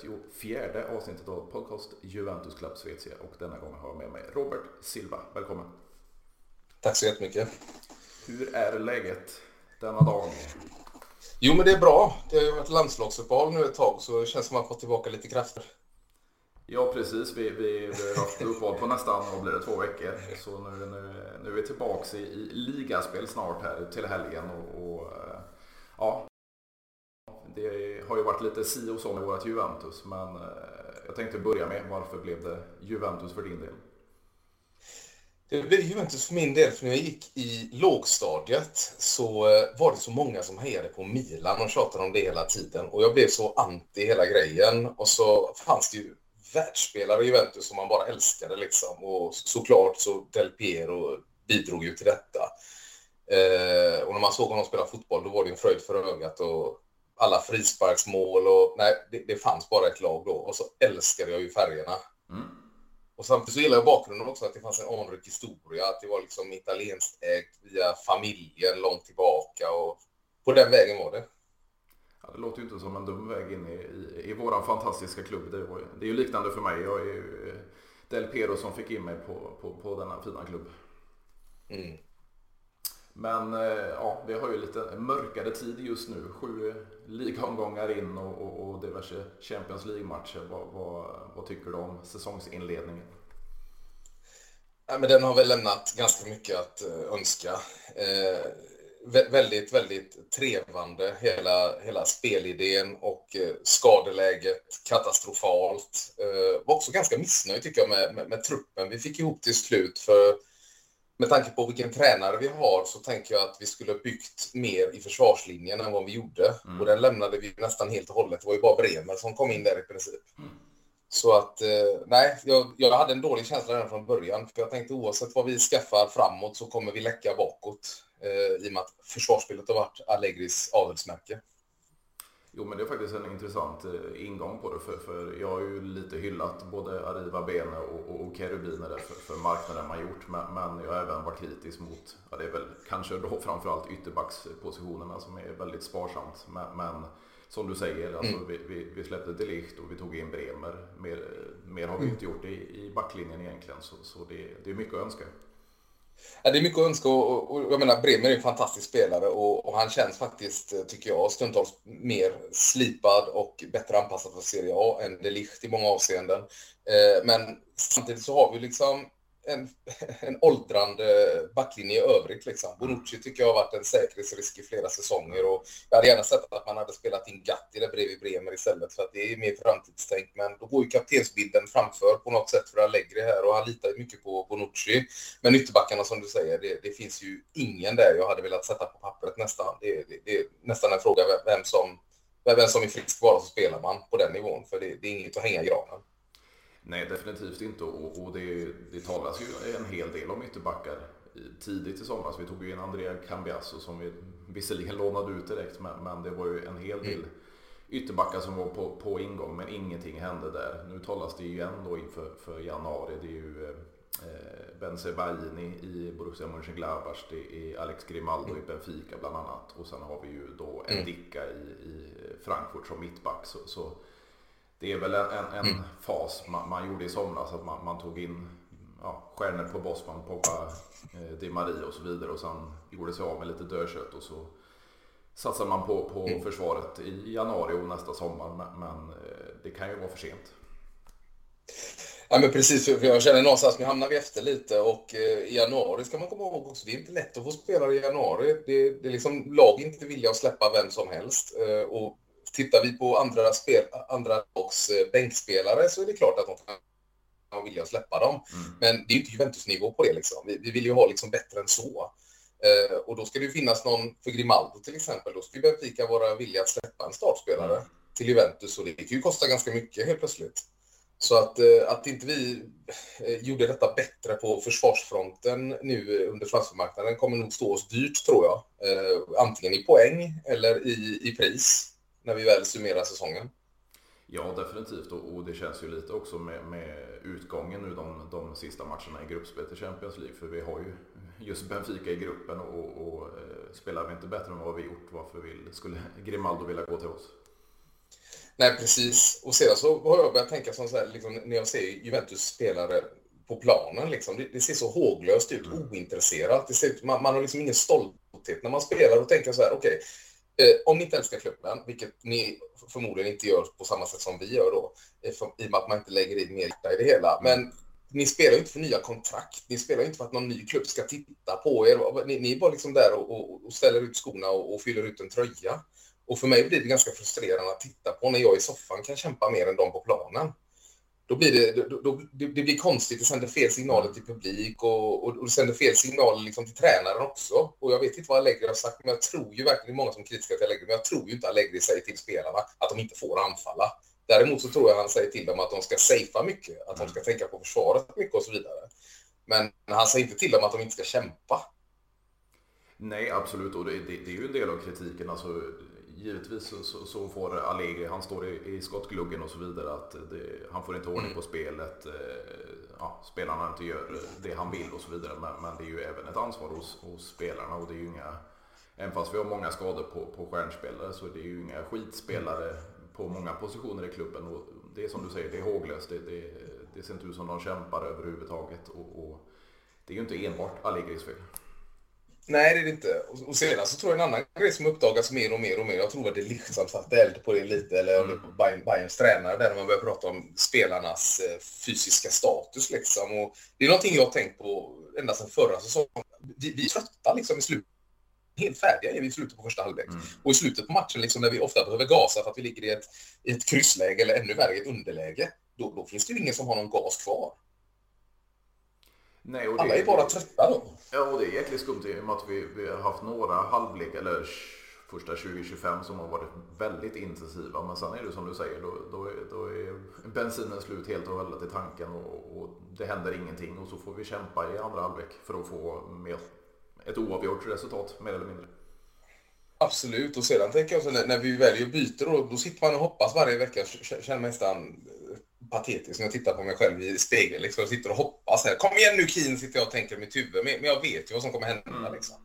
134 avsnittet av podcast Juventus Club Svezia och denna gång har jag med mig Robert Silva. Välkommen! Tack så jättemycket! Hur är läget denna dag? Jo men det är bra. Det har ju varit landslagsuppehåll nu ett tag så det känns som att man fått tillbaka lite krafter. Ja precis, vi, vi, vi har haft uppehåll på nästan, vad blir det, två veckor. Så nu, nu, nu är vi tillbaka i, i ligaspel snart här till helgen och, och ja, det har ju varit lite si och så med vårt Juventus, men eh, jag tänkte börja med varför blev det Juventus för din del? Det blev Juventus för min del, för när jag gick i lågstadiet så eh, var det så många som hejade på Milan och tjatade om det hela tiden. Och jag blev så anti hela grejen. Och så fanns det ju världsspelare i Juventus som man bara älskade liksom. Och såklart så Del Piero bidrog ju till detta. Eh, och när man såg honom spela fotboll då var det en fröjd för ögat och alla frisparksmål och nej, det, det, fanns bara ett lag då. Och så älskade jag ju färgerna. Mm. Och samtidigt så gillar jag bakgrunden också, att det fanns en anrik historia, att det var liksom italienskt ägt via familjen långt tillbaka och på den vägen var det. Ja, det låter ju inte som en dum väg in i, i, i våran fantastiska klubb. Det, var, det är ju liknande för mig. Jag är ju eh, Del Piero som fick in mig på, på, på denna fina klubb. Mm. Men eh, ja, vi har ju lite mörkare tid just nu. Sju ligaomgångar in och, och, och diverse Champions League-matcher. Vad, vad, vad, tycker du om säsongsinledningen? Ja, men den har väl lämnat ganska mycket att eh, önska. Eh, väldigt, väldigt trevande hela, hela spelidén och eh, skadeläget katastrofalt. Eh, var också ganska missnöjd tycker jag med, med, med truppen vi fick ihop till slut. för med tanke på vilken tränare vi har så tänker jag att vi skulle byggt mer i försvarslinjen än vad vi gjorde. Mm. Och den lämnade vi nästan helt och hållet. Det var ju bara Bremer som kom in där i princip. Mm. Så att, eh, nej, jag, jag, hade en dålig känsla redan från början. För jag tänkte oavsett vad vi skaffar framåt så kommer vi läcka bakåt. Eh, I och med att försvarsspelet har varit Allegris adelsmärke. Jo men det är faktiskt en intressant eh, ingång på det för, för jag har ju lite hyllat både Arriva Bene och, och Kerubiner för, för marknaden man gjort men, men jag har även varit kritisk mot, ja det är väl kanske då framförallt ytterbackspositionerna som är väldigt sparsamt men, men som du säger, alltså, mm. vi, vi, vi, släppte Delicht och vi tog in Bremer. Mer, mer har vi mm. inte gjort i, i backlinjen egentligen så, så det, det är mycket att önska. Ja, det är mycket att önska och, och, jag menar Bremer är en fantastisk spelare och, och, han känns faktiskt, tycker jag, stundtals mer slipad och bättre anpassad för Serie A än Delicht i många avseenden. Eh, men samtidigt så har vi liksom en, en åldrande backlinje i övrigt. Liksom. Bonucci tycker jag har varit en säkerhetsrisk i flera säsonger och jag hade gärna sett att man hade spelat in Gatti där bredvid Bremer istället för att det är mer framtidstänk. Men då går ju kaptensbilden framför på något sätt för Allegri här och han litar ju mycket på Bonucci. Men ytterbackarna som du säger, det, det, finns ju ingen där jag hade velat sätta på pappret nästan. Det, det, det är nästan en fråga vem som, vem som är frisk bara så spelar man på den nivån för det, det är inget att hänga i granen. Nej, definitivt inte. Och, och det, det talas ju en hel del om ytterbackar tidigt i somras. Vi tog ju in Andrea Cambiasso som vi visserligen lånade ut direkt, men, men det var ju en hel del ytterbackar som var på, på ingång, men ingenting hände där. Nu talas det ju igen då inför för januari. Det är ju eh, Ben Sebaini i Borussia Mönchengladbach, det är Alex Grimaldo i Benfica bland annat och sen har vi ju då en Dicka i, i Frankfurt som mittback. Så, så det är väl en, en, mm. fas man, man, gjorde i somras att man, man tog in ja, stjärnor på Bosman, Pogba, eh, Di Maria och så vidare och sen gjorde sig av med lite dödkött och så satsar man på, på mm. försvaret i januari och nästa sommar men, men eh, det kan ju vara för sent. Ja, men precis, för jag känner någonstans att nu hamnar vi efter lite och eh, i januari ska man komma ihåg också, det är inte lätt att få spelare i januari. Det, det är liksom lag inte vilja att släppa vem som helst eh, och tittar vi på andra, spel, andra lags eh, bänkspelare så är det klart att de kan vilja släppa dem. Mm. Men det är ju inte Juventus-nivå på det. Liksom. Vi, vi, vill ju ha liksom bättre än så. Eh, och då ska det finnas någon, för Grimaldo till exempel, då skulle Benfica vara villiga att släppa en startspelare mm. till Juventus och det kan ju kosta ganska mycket helt plötsligt. Så att, eh, att inte vi eh, gjorde detta bättre på försvarsfronten nu under transfermarknaden kommer nog stå oss dyrt tror jag. Antingen i poäng eller i, i pris när vi väl summerar säsongen. Ja, definitivt. Och, och det känns ju lite också med, med utgången nu de, de sista matcherna i gruppspelet i Champions League. För vi har ju just Benfica i gruppen och, och eh, spelar vi inte bättre än vad vi gjort, varför vill, skulle Grimaldo vilja gå till oss? Nej, precis. Och sedan så har jag börjat tänka som så här, liksom, när jag ser Juventus-spelare på planen. Liksom, det, det, ser så håglöst ut, mm. ointresserat. Det ser ut, man, man har liksom ingen stolthet när man spelar och tänker så här, okej, okay, Eh, om ni inte älskar klubben, vilket ni förmodligen inte gör på samma sätt som vi gör då, i och med att man inte lägger in mer i det hela. Men ni spelar ju inte för nya kontrakt. Ni spelar ju inte för att någon ny klubb ska titta på er. Ni, ni är bara liksom där och, och, och ställer ut skorna och, och, fyller ut en tröja. Och för mig blir det ganska frustrerande att titta på när jag i soffan kan kämpa mer än de på planen. Då blir det, då, då, det, det blir konstigt, det sänder fel signaler till publik och, och, och sänder fel signaler liksom till tränaren också. Och jag vet inte vad Allegri har sagt, men jag tror ju verkligen, det är många som är kritiska till Allegri, men jag tror ju inte Allegri säger till spelarna att de inte får anfalla. Däremot så tror jag han säger till dem att de ska safea mycket, att de ska tänka på försvaret mycket och så vidare. Men han säger inte till dem att de inte ska kämpa. Nej, absolut. Och det, det, det är ju en del av kritiken. Alltså, givetvis så, så, så, får Allegri, han står i, i skottgluggen och så vidare, att det, han får inte ordning på spelet. Eh, ja, spelarna inte gör det han vill och så vidare. Men, men, det är ju även ett ansvar hos, hos spelarna och det är ju inga Även fast vi har många skador på, på stjärnspelare så det är ju inga skitspelare på många positioner i klubben. Och det är som du säger, det är håglöst. Det, det, det ser inte ut som de kämpar överhuvudtaget. Och, och det är ju inte enbart Allegris fel. Nej, det är det inte. Och sedan så tror jag en annan grej som uppdagas mer och mer och mer. Jag tror att det är Lich som satte eld på det lite, eller mm. Bayern, Bayerns tränare, där man börjar prata om spelarnas eh, fysiska status. Liksom. Och det är någonting jag har tänkt på ända sedan förra säsongen. Vi, vi är trötta liksom i slutet helt färdiga är vi i slutet på första halvlek. Mm. Och i slutet på matchen, liksom, när vi ofta behöver gasa för att vi ligger i ett, i ett kryssläge eller ännu värre ett underläge, då, då finns det ju ingen som har någon gas kvar. Nej, Alla är bara trötta då. Ja, och det är jäkligt skumt i och med att vi, vi har haft några halvlek eller första 2025 som har varit väldigt intensiva. Men sen är det som du säger, då, då, är, då är bensinen slut helt och hållet i tanken och, och, det händer ingenting. Och så får vi kämpa i andra halvlek för att få mer ett oavgjort resultat mer eller mindre. Absolut, och sedan tänker jag så när, när vi väljer byte då, då sitter man och hoppas varje vecka. Känner mig nästan patetisk när jag tittar på mig själv i spegeln. Liksom, jag sitter och hoppas här. Kom igen nu Keen, sitter jag och tänker i mitt huvud. Men, men jag vet ju vad som kommer hända. Mm. Liksom.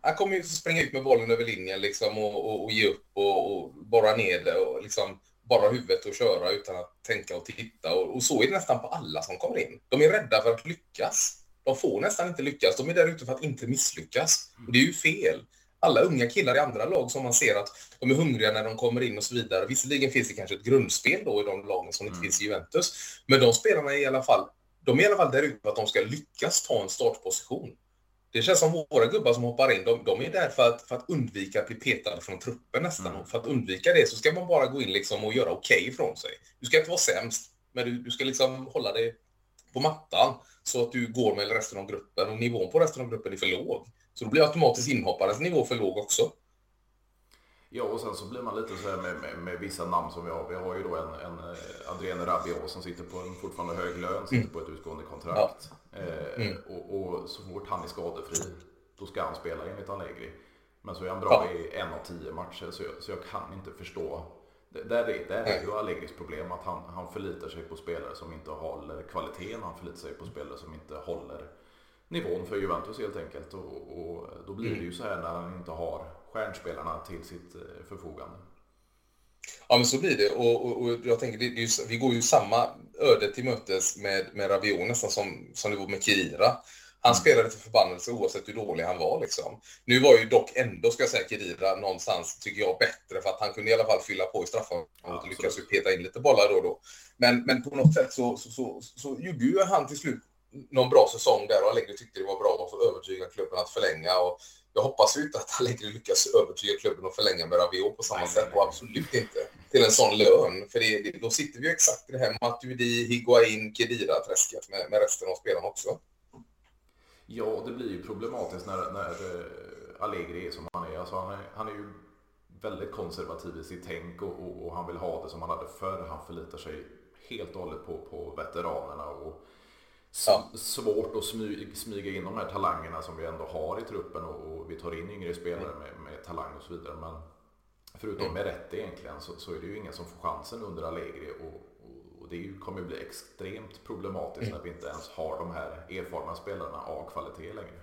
Han kommer ju springa ut med bollen över linjen liksom, och, och, och ge upp och, och borra ner det och liksom bara huvudet och köra utan att tänka och titta. Och, och så är det nästan på alla som kommer in. De är rädda för att lyckas. De får nästan inte lyckas. De är där ute för att inte misslyckas. Och det är ju fel. Alla unga killar i andra lag som man ser att de är hungriga när de kommer in och så vidare. Visserligen finns det kanske ett grundspel då i de lagen som inte mm. finns i Juventus. Men de spelarna är i alla fall, de är i alla fall där ute för att de ska lyckas ta en startposition. Det känns som våra gubbar som hoppar in, de, de är där för att, för att undvika att bli petade från truppen nästan. Mm. För att undvika det så ska man bara gå in liksom och göra okej okay ifrån sig. Du ska inte vara sämst, men du, du ska liksom hålla dig på mattan så att du går med resten av gruppen och nivån på resten av gruppen är för låg. Så då blir automatiskt inhopparens nivå för låg också. Ja, och sen så blir man lite så här med, med, med vissa namn som vi har. Vi har ju då en, en eh, Adrienne Rabiot som sitter på en fortfarande hög lön, sitter mm. på ett utgående kontrakt. Ja. Eh, mm. och, och, så fort han är skadefri, då ska han spela enligt Allegri. Men så är han bra ja. i en av tio matcher, så jag, så jag kan inte förstå där är, där är ju Allegris problem att han, han förlitar sig på spelare som inte håller kvaliteten. Han förlitar sig på spelare som inte håller nivån för Juventus helt enkelt. Och, och då blir det ju så här när han inte har stjärnspelarna till sitt eh, förfogande. Ja men så blir det och, och, och jag tänker det, det ju, vi går ju samma öde till mötes med, med Rabiot nästan som, som det var med Kirira. Han spelade till förbannelse oavsett hur dålig han var. Liksom. Nu var ju dock ändå, ska jag säga, Kedira någonstans, tycker jag, bättre för att han kunde i alla fall fylla på i straffområdet och lyckas ju peta in lite bollar då och då. Men, men på något sätt så, så, så, så gjorde ju han till slut någon bra säsong där och Allegri tyckte det var bra att övertyga klubben att förlänga. Och jag hoppas ju inte att Allegri lyckas övertyga klubben att förlänga med Rabiot på samma nej, sätt och absolut inte till en sån lön. För det, då sitter vi ju exakt i det här Matuidi, Higuain, Kedira-träsket med, med resten av spelarna också. Ja, det blir ju problematiskt när, när eh, Allegri är som han är. Alltså han, är han är ju väldigt konservativ i sitt tänk och, och, och, han vill ha det som han hade förr. Han förlitar sig helt och hållet på, på veteranerna. Och ja. Svårt att smyga, smyga in de här talangerna som vi ändå har i truppen och, och vi tar in yngre spelare med, med, talang och så vidare. Men förutom mm. med rätt egentligen så, så, är det ju ingen som får chansen under Allegri. Och, det kommer ju bli extremt problematiskt mm. när vi inte ens har de här erfarna spelarna av kvalitet längre.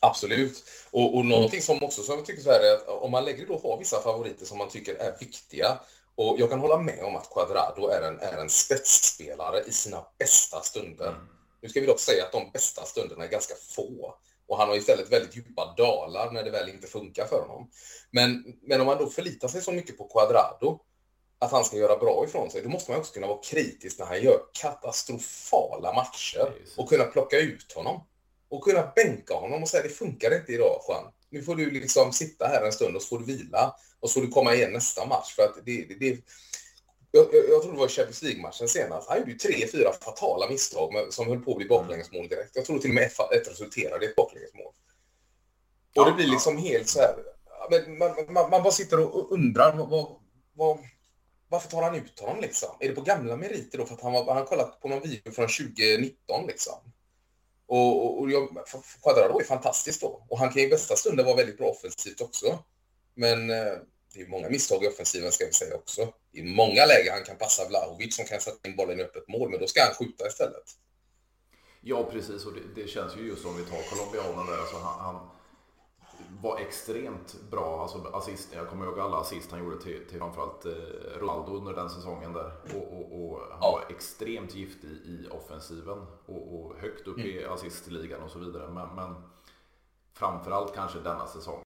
Absolut. Och, och någonting som också som jag tycker så här är att om man lägger då har vissa favoriter som man tycker är viktiga Och jag kan hålla med om att Quadrado är en, är en spetsspelare i sina bästa stunder. Mm. Nu ska vi dock säga att de bästa stunderna är ganska få. Och han har istället väldigt djupa dalar när det väl inte funkar för honom. Men, men om man då förlitar sig så mycket på Quadrado, att han ska göra bra ifrån sig, då måste man också kunna vara kritisk när han gör katastrofala matcher och kunna plocka ut honom. Och kunna bänka honom och säga det funkar inte idag Juan. Nu får du liksom sitta här en stund och så får du vila och så får du komma igen nästa match. För att det, det, det jag, jag, jag tror det var Champions League-matchen senast. Han gjorde ju tre, fyra fatala misstag med, som höll på att bli baklängesmål direkt. Jag tror till och med ett resulterade i ett baklängesmål. Och det blir liksom helt så här... Man, man, man bara sitter och undrar vad, vad, varför tar han ut honom liksom? Är det på gamla meriter då för att han, var, han har kollat på någon video från 2019 liksom? Och, och, jag, Quadrado är fantastiskt då. Och han kan i bästa stunder vara väldigt bra offensivt också. Men eh, det är många misstag i offensiven ska vi säga också. I många lägen han kan passa Vlahovic som kan sätta in bollen i öppet mål, men då ska han skjuta istället. Ja, precis. Och det, det känns ju just om vi tar colombianen där. Alltså han, han, var extremt bra. Alltså assist, jag kommer ihåg alla assist han gjorde till, till framförallt eh, Ronaldo under den säsongen där. Och, och, och han ja. var extremt giftig i offensiven och, och högt upp mm. i assistligan och så vidare. Men, men framförallt kanske denna säsong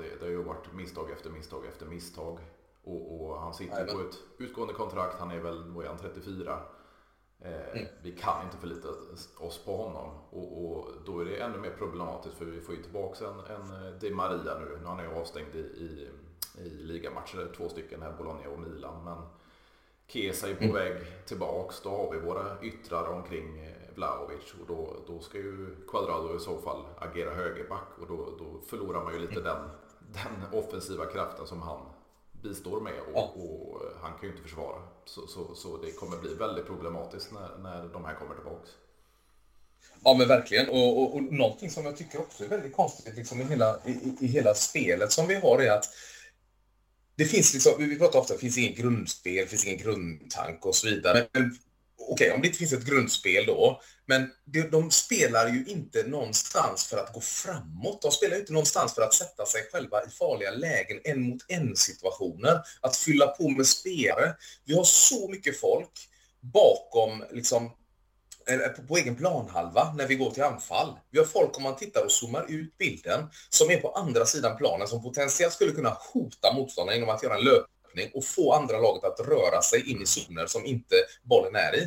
det, det har ju varit misstag efter misstag efter misstag. Och, och han sitter Nej, på ett utgående kontrakt. Han är väl, vad är han, 34? Eh, mm. Vi kan inte förlita oss på honom och, och, då är det ännu mer problematiskt för vi får ju tillbaka en, en Di Maria nu. Nu är han ju avstängd i, i, i ligamatcher, två stycken här, Bologna och Milan. Men Kesa är på mm. väg tillbaks. Då har vi våra yttrar omkring eh, Vlahovic och då, då ska ju Quadrado i så fall agera högerback och då, då förlorar man ju lite den, den offensiva kraften som han bistår med och, ja. och han kan ju inte försvara. Så, så, så, det kommer bli väldigt problematiskt när, när de här kommer tillbaks. Ja men verkligen och, och, och någonting som jag tycker också är väldigt konstigt liksom, i, hela, i, i hela spelet som vi har är att det finns liksom, vi pratar ofta, det finns ingen grundspel, det finns ingen grundtanke och så vidare. Men okej, okay, om det inte finns ett grundspel då, men de, de spelar ju inte någonstans för att gå framåt. De spelar ju inte någonstans för att sätta sig själva i farliga lägen, en mot en situationer, att fylla på med spelare. Vi har så mycket folk bakom liksom eh, på, på egen planhalva när vi går till anfall. Vi har folk, om man tittar och zoomar ut bilden, som är på andra sidan planen som potentiellt skulle kunna hota motståndaren genom att göra en löpning löpning och få andra laget att röra sig in i zoner som inte bollen är i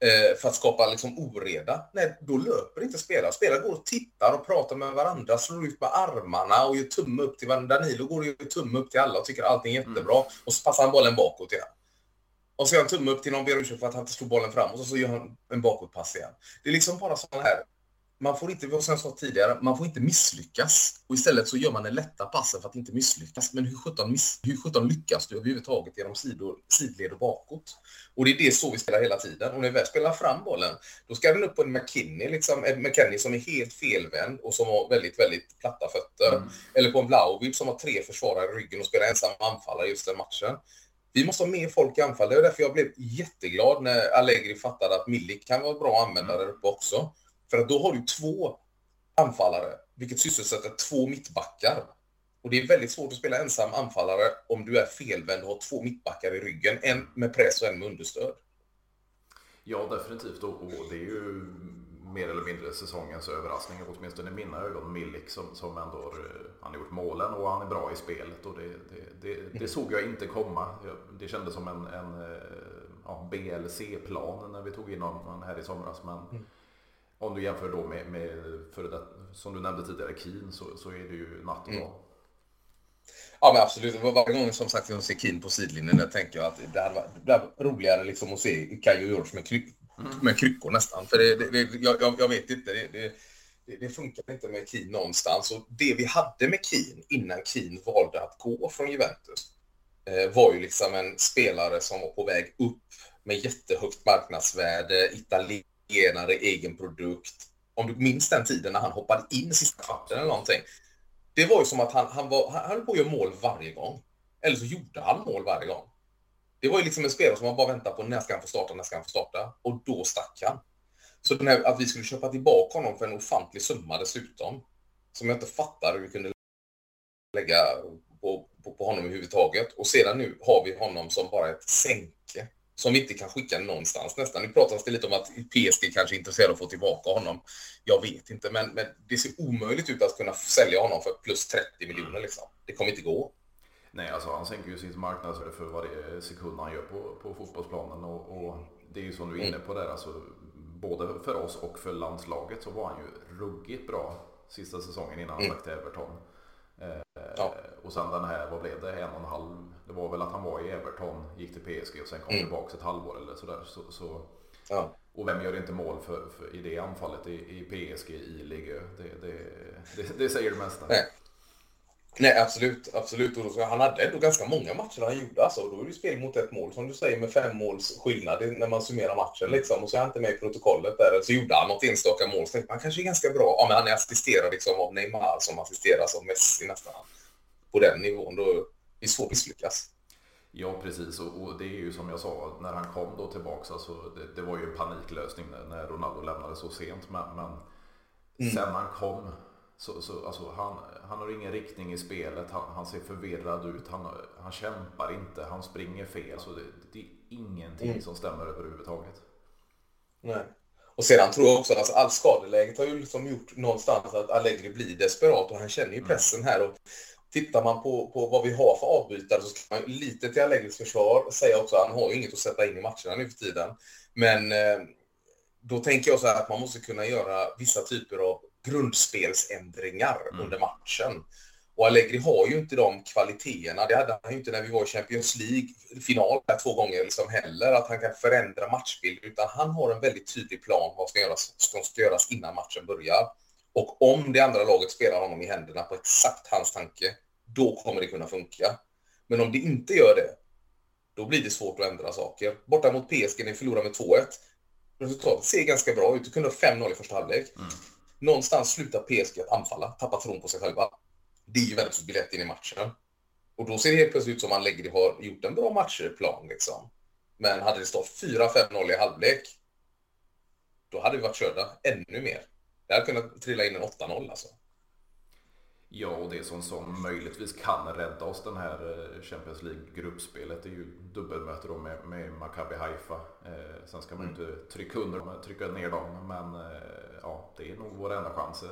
eh, för att skapa liksom oreda. Nej, då löper inte spelare. Spelare går och tittar och pratar med varandra, slår ut med armarna och gör tumme upp till varandra. Danilo går och gör tumme upp till alla och tycker allting är jättebra. Mm. Och så passar han bollen bakåt igen. Och så gör han tumme upp till någon ber ursäkt för att han inte slår bollen fram och så gör han en bakåtpass igen. Det är liksom bara sådana här man får inte, som jag sa tidigare, man får inte misslyckas. Och istället så gör man den lätta passen för att inte misslyckas. Men hur sjutton, miss, hur sjutton lyckas du överhuvudtaget genom sidor, sidled och bakåt? Och det är det så vi spelar hela tiden. Och när vi väl spelar fram bollen, då ska den upp på en McKinney, liksom, en McKinney som är helt felvänd och som har väldigt, väldigt platta fötter. Mm. Eller på en Vlahovic som har tre försvarare i ryggen och spelar ensam anfallare just den matchen. Vi måste ha mer folk i anfall. Det är därför jag blev jätteglad när Allegri fattade att Milik kan vara bra att använda där uppe också. För att då har du två anfallare, vilket sysselsätter två mittbackar. Och det är väldigt svårt att spela ensam anfallare om du är felvänd och har två mittbackar i ryggen. En med press och en med understöd. Ja, definitivt. Och, det är ju mer eller mindre säsongens överraskning, åtminstone i mina ögon. Milik som, som ändå han har gjort målen och han är bra i spelet. Och det, det, det, det såg jag inte komma. Det kändes som en, en ja, BLC-plan när vi tog in honom här i somras. Men mm om du jämför då med, med före det, som du nämnde tidigare, Keen, så, så är det ju natt och dag. Mm. Ja men absolut, varje gång som sagt jag ser Keen på sidlinjen där tänker jag att det hade varit, roligare liksom att se Kajo George med, kryck, mm. med kryckor nästan. För det, det, det jag, jag, vet inte, det, det, det, funkar inte med Keen någonstans. Och det vi hade med Keen innan Keen valde att gå från Juventus eh, var ju liksom en spelare som var på väg upp med jättehögt marknadsvärde, italiensk italienare, egen produkt. Om du minns den tiden när han hoppade in sista kvarten eller någonting. Det var ju som att han, han, var, han höll på att göra mål varje gång. Eller så gjorde han mål varje gång. Det var ju liksom en spelare som man bara väntade på när ska han få starta, när ska han få starta? Och då stack han. Så den här, att vi skulle köpa tillbaka honom för en ofantlig summa dessutom, som jag inte fattar hur vi kunde lägga på, på, på honom överhuvudtaget. Och sedan nu har vi honom som bara ett sänke som vi inte kan skicka någonstans nästan. Nu pratas det lite om att PSG kanske är intresserade av att få tillbaka honom. Jag vet inte, men, men det ser omöjligt ut att kunna sälja honom för plus 30 miljoner. Liksom. Det kommer inte gå. Nej, alltså han sänker ju sitt marknadsvärde för varje sekund han gör på, på fotbollsplanen. Och, och det är ju som du är inne på där, alltså, både för oss och för landslaget så var han ju ruggigt bra sista säsongen innan han mm. stack till Everton. Ja. Och sen den här, vad blev det, en och en halv? Det var väl att han var i Everton, gick till PSG och sen kom mm. tillbaka ett halvår eller sådär. Så, så, ja. Och vem gör inte mål för, för i det anfallet i, i PSG i Ligue det, det, det, det säger det mesta. Nej. Nej, absolut. absolut. Och då, han hade ändå ganska många matcher han gjorde. Alltså, då är det spel mot ett mål, som du säger, med fem måls skillnad när man summerar matchen. Liksom. Och så är han inte med i protokollet där. Så gjorde han något enstaka mål. Så man kanske är ganska bra. Ja, men han är assisterad liksom, av Neymar som assisteras av Messi nästan. På den nivån. Då är det svårt att misslyckas. Ja, precis. Och, och, det är ju som jag sa, när han kom då tillbaka, alltså, det, det var ju en paniklösning när, när Ronaldo lämnade så sent. Men, men mm. sen han kom så, så, alltså, han, han har ingen riktning i spelet, han, han ser förvirrad ut, han, han kämpar inte, han springer fel. Så det, det är ingenting mm. som stämmer överhuvudtaget. Nej. Och sedan tror jag också att alltså, all skadeläget har ju liksom gjort någonstans att Allegri blir desperat och han känner ju mm. pressen här. Och tittar man på, på vad vi har för avbytare så ska man lite till Allegris försvar säga också att han har ju inget att sätta in i matcherna nu för tiden. Men eh, då tänker jag så här att man måste kunna göra vissa typer av grundspelsändringar mm. under matchen. Och Allegri har ju inte de kvaliteterna. Det hade han ju inte när vi var i Champions League-final två gånger liksom heller, att han kan förändra matchbild. Utan han har en väldigt tydlig plan vad som ska göras, som ska göras innan matchen börjar. Och om det andra laget spelar honom i händerna på exakt hans tanke, då kommer det kunna funka. Men om det inte gör det, då blir det svårt att ändra saker. Borta mot PSG, ni förlorar med 2-1. Resultatet ser ganska bra ut. Du kunde ha 5-0 i första halvlek. Mm någonstans slutar PSG att anfalla, tappar tron på sig själva. Det är Juventus biljett in i matchen. Och då ser det helt plötsligt ut som att Allegri har gjort en bra matchplan liksom. Men hade det stått 4-5-0 i halvlek, då hade vi varit körda ännu mer. Det hade kunnat trilla in en 8-0 alltså. Ja, och det som, som möjligtvis kan rädda oss den här eh, Champions League-gruppspelet är ju dubbelmöte då med, med Maccabi Haifa. Eh, sen ska man ju mm. inte trycka under trycka ner dem, men eh, ja, det är nog vår enda chans.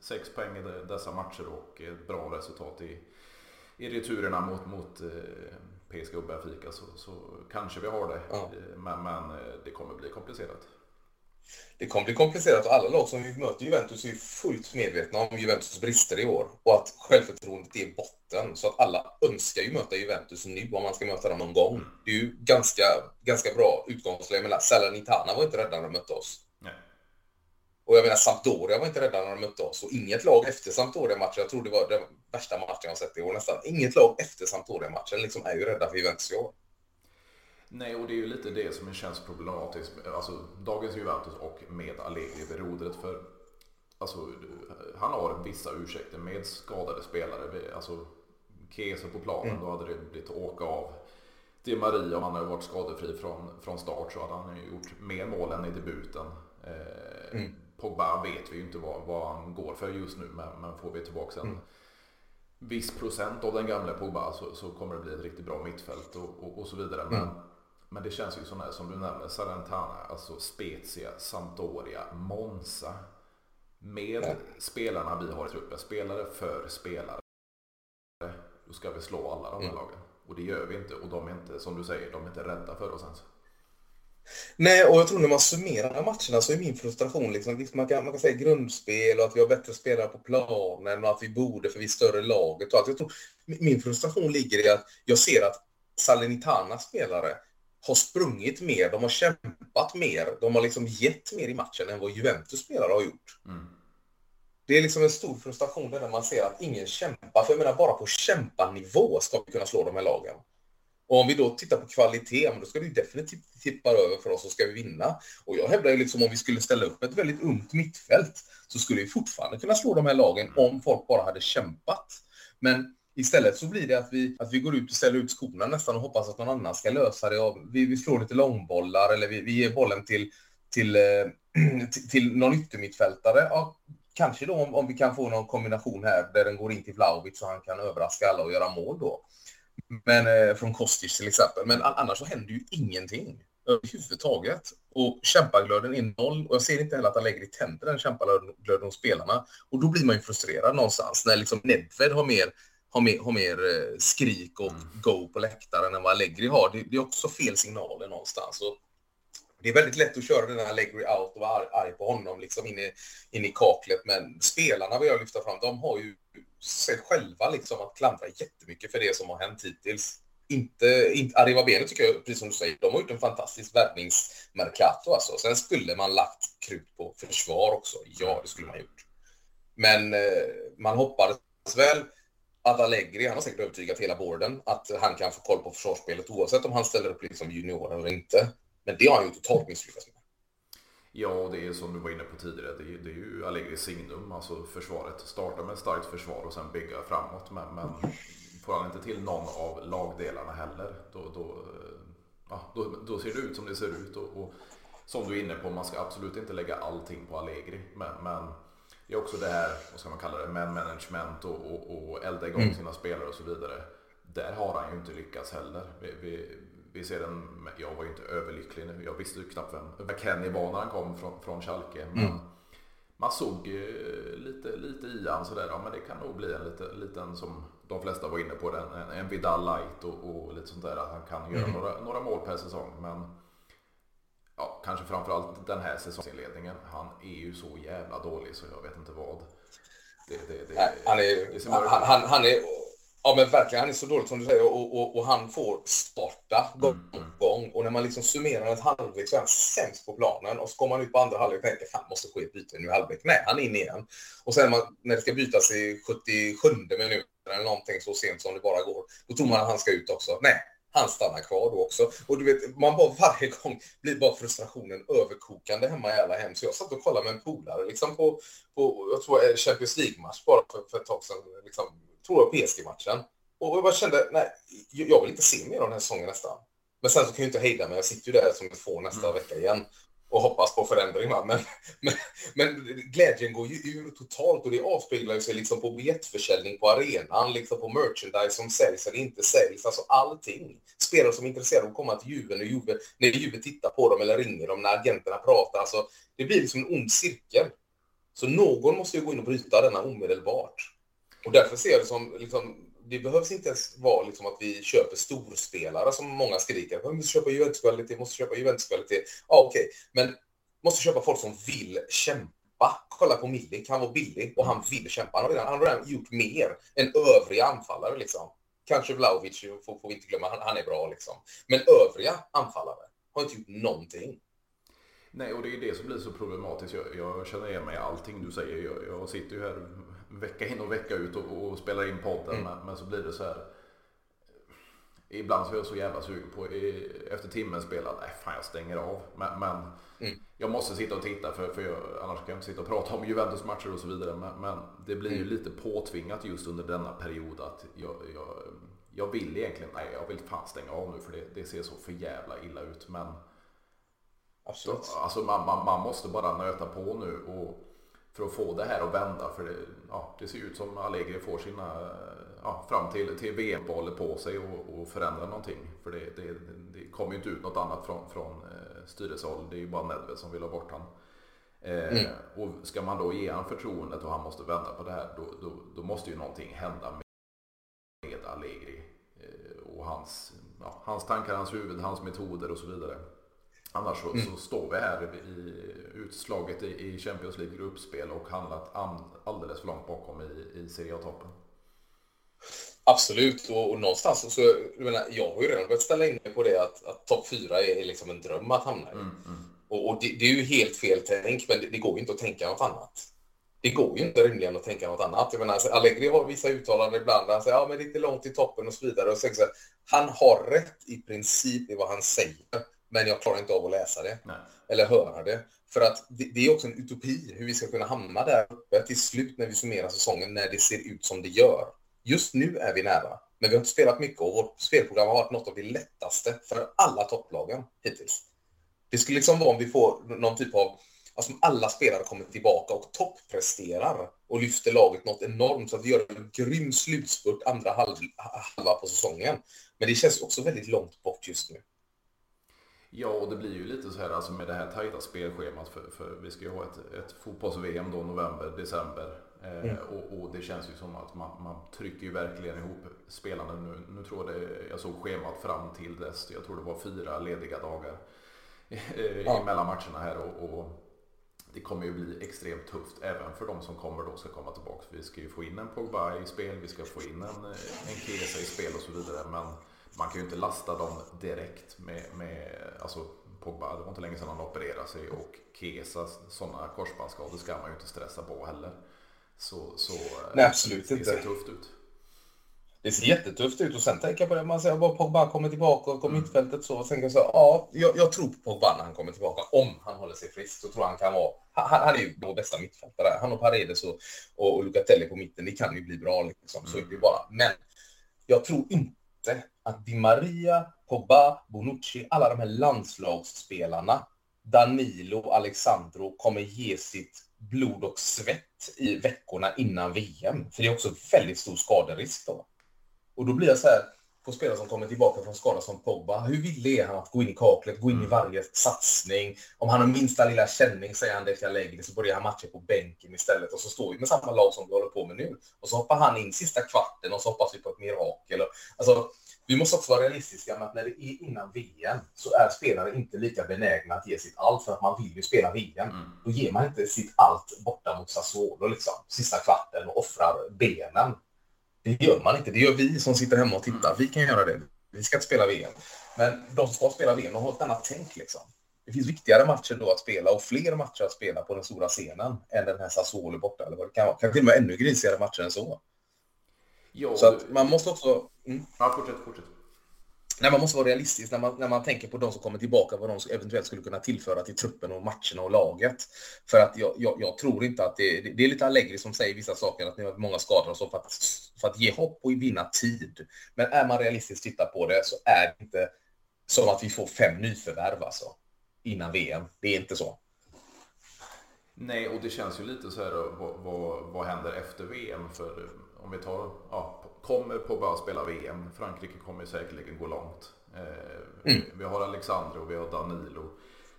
Sex poäng i dessa matcher och ett bra resultat i, i returerna mot, mot eh, PSG och Benfica så, så kanske vi har det. Ja. Men, men eh, det kommer bli komplicerat det kommer bli komplicerat och alla lag som vi möter Juventus är fullt medvetna om Juventus brister i år och att självförtroendet är botten. Så att alla önskar ju möta Juventus nu om man ska möta dem någon gång. Det är ju ganska, ganska bra utgångsläge. Men Salernitana var inte rädda när de mötte oss. Nej. Och jag menar, Sampdoria var inte rädda när de mötte oss. Och inget lag efter Sampdoria-matchen, jag tror det var den värsta matchen jag sett i år nästan. Inget lag efter Sampdoria-matchen liksom är ju rädda för Juventus i år. Nej, och det är ju lite det som känns problematiskt. Alltså, dagens Juventus och med Allegri vid rodret. För alltså, han har vissa ursäkter med skadade spelare. Alltså, Kese på planen, mm. då hade det blivit åka av. Di Maria, om han hade varit skadefri från, från start så hade han gjort mer mål än i debuten. Eh, mm. Pogba vet vi ju inte vad, vad han går för just nu, men, men får vi tillbaka en mm. viss procent av den gamla Pogba så, så kommer det bli ett riktigt bra mittfält och, och, och så vidare. Men, mm. Men det känns ju sådär som du nämner, Salentana, alltså Spezia, Sampdoria, Monza. Med ja. spelarna vi har i truppen, spelare för spelare. Då ska vi slå alla de här mm. lagen. Och det gör vi inte. Och de är inte, som du säger, de är inte rädda för oss ens. Nej, och jag tror när man summerar matcherna så är min frustration liksom, man kan, man kan säga grundspel och att vi har bättre spelare på planen och att vi borde för vi är större laget. Och att jag tror, min frustration ligger i att jag ser att Salernitanas spelare har sprungit mer, de har kämpat mer, de har liksom gett mer i matchen än vad Juventus spelare har gjort. Mm. Det är liksom en stor frustration där man ser att ingen kämpar, för jag menar bara på kämpanivå ska vi kunna slå de här lagen. Och om vi då tittar på kvalitet, då ska det definitivt tippa över för oss och ska vi vinna. Och jag hävdar ju liksom om vi skulle ställa upp ett väldigt ungt mittfält så skulle vi fortfarande kunna slå de här lagen om folk bara hade kämpat. Men Istället så blir det att vi, att vi går ut och ställer ut skorna nästan och hoppas att någon annan ska lösa det. Och vi, vi slår lite långbollar eller vi, vi ger bollen till, till, eh, till, till någon yttermittfältare. Ja, kanske då om, om, vi kan få någon kombination här där den går in till Vlahovic så han kan överraska alla och göra mål då. Men eh, från Kostic till exempel. Men annars så händer ju ingenting överhuvudtaget. Och kämpaglöden är noll och jag ser inte heller att han lägger i tänder den kämpaglöden hos spelarna. Och då blir man ju frustrerad någonstans när liksom Nedved har mer, har mer, har mer eh, skrik och mm. go på läktaren än vad Allegri har. Det, det, är också fel signaler någonstans. Och det är väldigt lätt att köra den här Allegri out och vara arg, arg på honom liksom in i, in i kaklet. Men spelarna vill jag lyfta fram, de har ju sig själva liksom att klandra jättemycket för det som har hänt hittills inte, inte Arriva Bene tycker jag, precis som du säger, de har gjort en fantastisk värvningsmercato alltså. Sen skulle man lagt krut på försvar också. Ja, det skulle man gjort. Men eh, man hoppades väl att Allegri, han har säkert övertygat hela borden, att han kan få koll på försvarsspelet oavsett om han ställer upp liksom junior eller inte. Men det har han ju totalt misslyckats med. Ja, det är som du var inne på tidigare, det är, det är ju Allegris signum, alltså försvaret. Starta med ett starkt försvar och sen bygga framåt. Men, men får han inte till någon av lagdelarna heller, då, då, ja, då, då ser det ut som det ser ut. Och, och, som du är inne på, man ska absolut inte lägga allting på Allegri. Men, men är också det här, vad ska man kalla det, man management och, och, och elda igång mm. sina spelare och så vidare. Där har han ju inte lyckats heller. Vi, vi, vi ser en, jag var ju inte överlycklig nu. Jag visste ju knappt vem Kenny var när han kom från, från Schalke. Men mm. man såg lite, lite i han sådär, ja men det kan nog bli en lite, liten som de flesta var inne på den, en, en Vidal light och, och, lite sånt där. Att han kan göra mm. några, några mål per säsong. Men ja, kanske framförallt den här säsongsinledningen. Han är ju så jävla dålig så jag vet inte vad. Det, det, det, Nej, han, är, han, han, han, är Ja men verkligen, han är så dålig som du säger och, och, och han får starta gång på mm. gång. Och när man liksom summerar ett halvlek så är han sämst på planen och så kommer han ut på andra halvlek och tänker fan måste ske ett byte nu i halvlek. Nej, han är inne igen. Och sen man, när det ska bytas i 77 minuten eller någonting så sent som det bara går, då tror man att han ska ut också. Nej, han stannar kvar då också. Och du vet, man bara varje gång blir bara frustrationen överkokande hemma i alla hem. Så jag satt och kollade med en polare liksom på, på jag tror Champions League-match bara för, för ett tag sedan. Liksom, tror jag, PSG-matchen. Och jag bara kände, nej, jag vill inte se mer av den här säsongen nästan. Men sen så kan jag inte hejda mig. Jag sitter ju där som ett få nästa mm. vecka igen och hoppas på förändring. Men, men, men, glädjen går ju ur totalt och det avspeglar sig liksom på biljettförsäljning på arenan, liksom på merchandise som säljs eller inte säljs. Alltså allting. Spelare som är intresserade av att komma till Juve när Juve, när Juve tittar på dem eller ringer dem, när agenterna pratar. Alltså, det blir liksom en ond cirkel. Så någon måste ju gå in och bryta denna omedelbart. Och därför ser jag det som, liksom, det behövs inte ens vara liksom att vi köper storspelare som många skriker. Vi måste köpa Juventus-kvalitet, måste köpa Juventus-kvalitet. Ja, okej, okay. men måste köpa folk som vill kämpa. Kolla på Milik, han var billig och han vill kämpa. Han har redan, han har redan gjort mer än övriga anfallare liksom. Kanske Vlahovic får, får vi inte glömma, han, han, är bra liksom. Men övriga anfallare har inte gjort någonting. Nej, och det är det som blir så problematiskt. Jag, jag känner igen mig i allting du säger. Jag, jag sitter ju här vecka in och vecka ut och, och spelar in podden. Mm. Men, men, så blir det så här. Ibland så är jag så jävla sugen på efter timmen spela, nej fan jag stänger av. Men, men mm. jag måste sitta och titta för, för jag, annars kan jag inte sitta och prata om Juventus matcher och så vidare. Men, men det blir ju mm. lite påtvingat just under denna period att jag, jag, jag vill egentligen, nej jag vill fan stänga av nu för det, det ser så för jävla illa ut. Men Absolut. Så, alltså man, man, man måste bara nöta på nu och för att få det här att vända. För det, ja, det ser ut som Allegri får sina, ja, fram till, till VM-valet på sig och, och förändra någonting. För det, det, det kommer ju inte ut något annat från, från eh, styrelsehåll. Det är ju bara Nedved som vill ha bort honom. Eh, mm. Och ska man då ge honom förtroendet och han måste vända på det här, då, då, då måste ju någonting hända med, med Allegri. Eh, och hans, ja, hans tankar, hans huvud, hans metoder och så vidare. Annars så, mm. så, står vi här i utslaget i, Champions League gruppspel och handlat alldeles för långt bakom i, i Serie A-toppen. Absolut, och, och någonstans så, jag, menar, jag har ju redan börjat ställa in mig på det att, att topp fyra är, är liksom en dröm att hamna i. Mm, mm. Och, och det, det, är ju helt fel tänk, men det, det, går ju inte att tänka något annat. Det går ju inte rimligen att tänka något annat. Jag menar, alltså, Allegri har vissa uttalanden ibland, han säger ja men det är inte långt till toppen och så vidare. Och så, så, han har rätt i princip i vad han säger men jag klarar inte av att läsa det Nej. eller höra det. För att det, det, är också en utopi hur vi ska kunna hamna där uppe till slut när vi summerar säsongen när det ser ut som det gör. Just nu är vi nära, men vi har inte spelat mycket och vårt spelprogram har varit något av det lättaste för alla topplagen hittills. Det skulle liksom vara om vi får någon typ av alltså alla spelare kommer tillbaka och toppresterar och lyfter laget något enormt så att vi gör en grym slutspurt andra halv, halva på säsongen. Men det känns också väldigt långt bort just nu. Ja, och det blir ju lite så här alltså med det här tajta spelschemat för, för vi ska ju ha ett, ett fotbolls-VM då november, december. Eh, mm. och, och, det känns ju som att man, man trycker ju verkligen ihop spelarna nu. Nu tror jag det, jag såg schemat fram till dess, jag tror det var fyra lediga dagar eh, ja. mellan matcherna här och, och, det kommer ju bli extremt tufft även för de som kommer då ska komma tillbaka. Vi ska ju få in en Pogba i spel, vi ska få in en, en Kesa i spel och så vidare. Men man kan ju inte lasta dem direkt med, med alltså Pogba, det var inte länge sedan han opererade sig och Kesa, sådana korsbandsskador ska man ju inte stressa på heller. Så, så Nej, absolut det inte. ser tufft ut. Det ser jättetufft ut och sen tänker jag på det, man säger bara Pogba kommer tillbaka och kommer mm. mittfältet så. Och sen kan jag säga, ja, jag, jag, tror på Pogba när han kommer tillbaka. Om han håller sig frisk så tror jag han kan vara, han, han är ju vår bästa mittfältare. Han och Paredes och, och, och Lucatelli på mitten, det kan ju bli bra liksom. Så är det bara. Men jag tror inte att Di Maria, Pogba, Bonucci, alla de här landslagsspelarna, Danilo, Alexandro kommer ge sitt blod och svett i veckorna innan VM. För det är också väldigt stor skaderisk då. Och då blir jag så här, på spelare som kommer tillbaka från skada som Pogba, hur villig är han att gå in i kaklet, gå in i mm. varje satsning? Om han har minsta lilla känning säger han det jag lägger så börjar han matcha på bänken istället och så står vi med samma lag som vi håller på med nu. Och så hoppar han in sista kvarten och så hoppas vi på ett mirakel. Alltså, vi måste också vara realistiska med att när det är innan VM så är spelare inte lika benägna att ge sitt allt för att man vill ju spela VM. Mm. Då ger man inte sitt allt borta mot Sassuolo liksom, sista kvarten och offrar benen. Det gör man inte. Det gör vi som sitter hemma och tittar. Vi kan göra det. Vi ska inte spela VM. Men de som ska spela VM, de har ett annat tänk liksom. Det finns viktigare matcher då att spela och fler matcher att spela på den stora scenen än den här Sassuolo borta eller vad det kan vara. Kanske till och med ännu grisigare matcher än så. Jo, så att man måste också... Mm. Ja, fortsätt, fortsätt. Nej, man måste vara realistisk när man, när man tänker på de som kommer tillbaka, vad de eventuellt skulle kunna tillföra till truppen och matcherna och laget. För att jag, jag, jag tror inte att det, det är lite Allegri som säger vissa saker, att ni har många skador och så för att, för att ge hopp och vinna tid. Men är man realistisk tittar på det så är det inte som att vi får fem nyförvärv alltså, innan VM. Det är inte så. Nej, och det känns ju lite så här, vad, vad, vad händer efter VM? För om vi tar, ja, kommer på att spela VM. Frankrike kommer säkerligen gå långt. Eh, mm. Vi har Alexandro, vi har Danilo.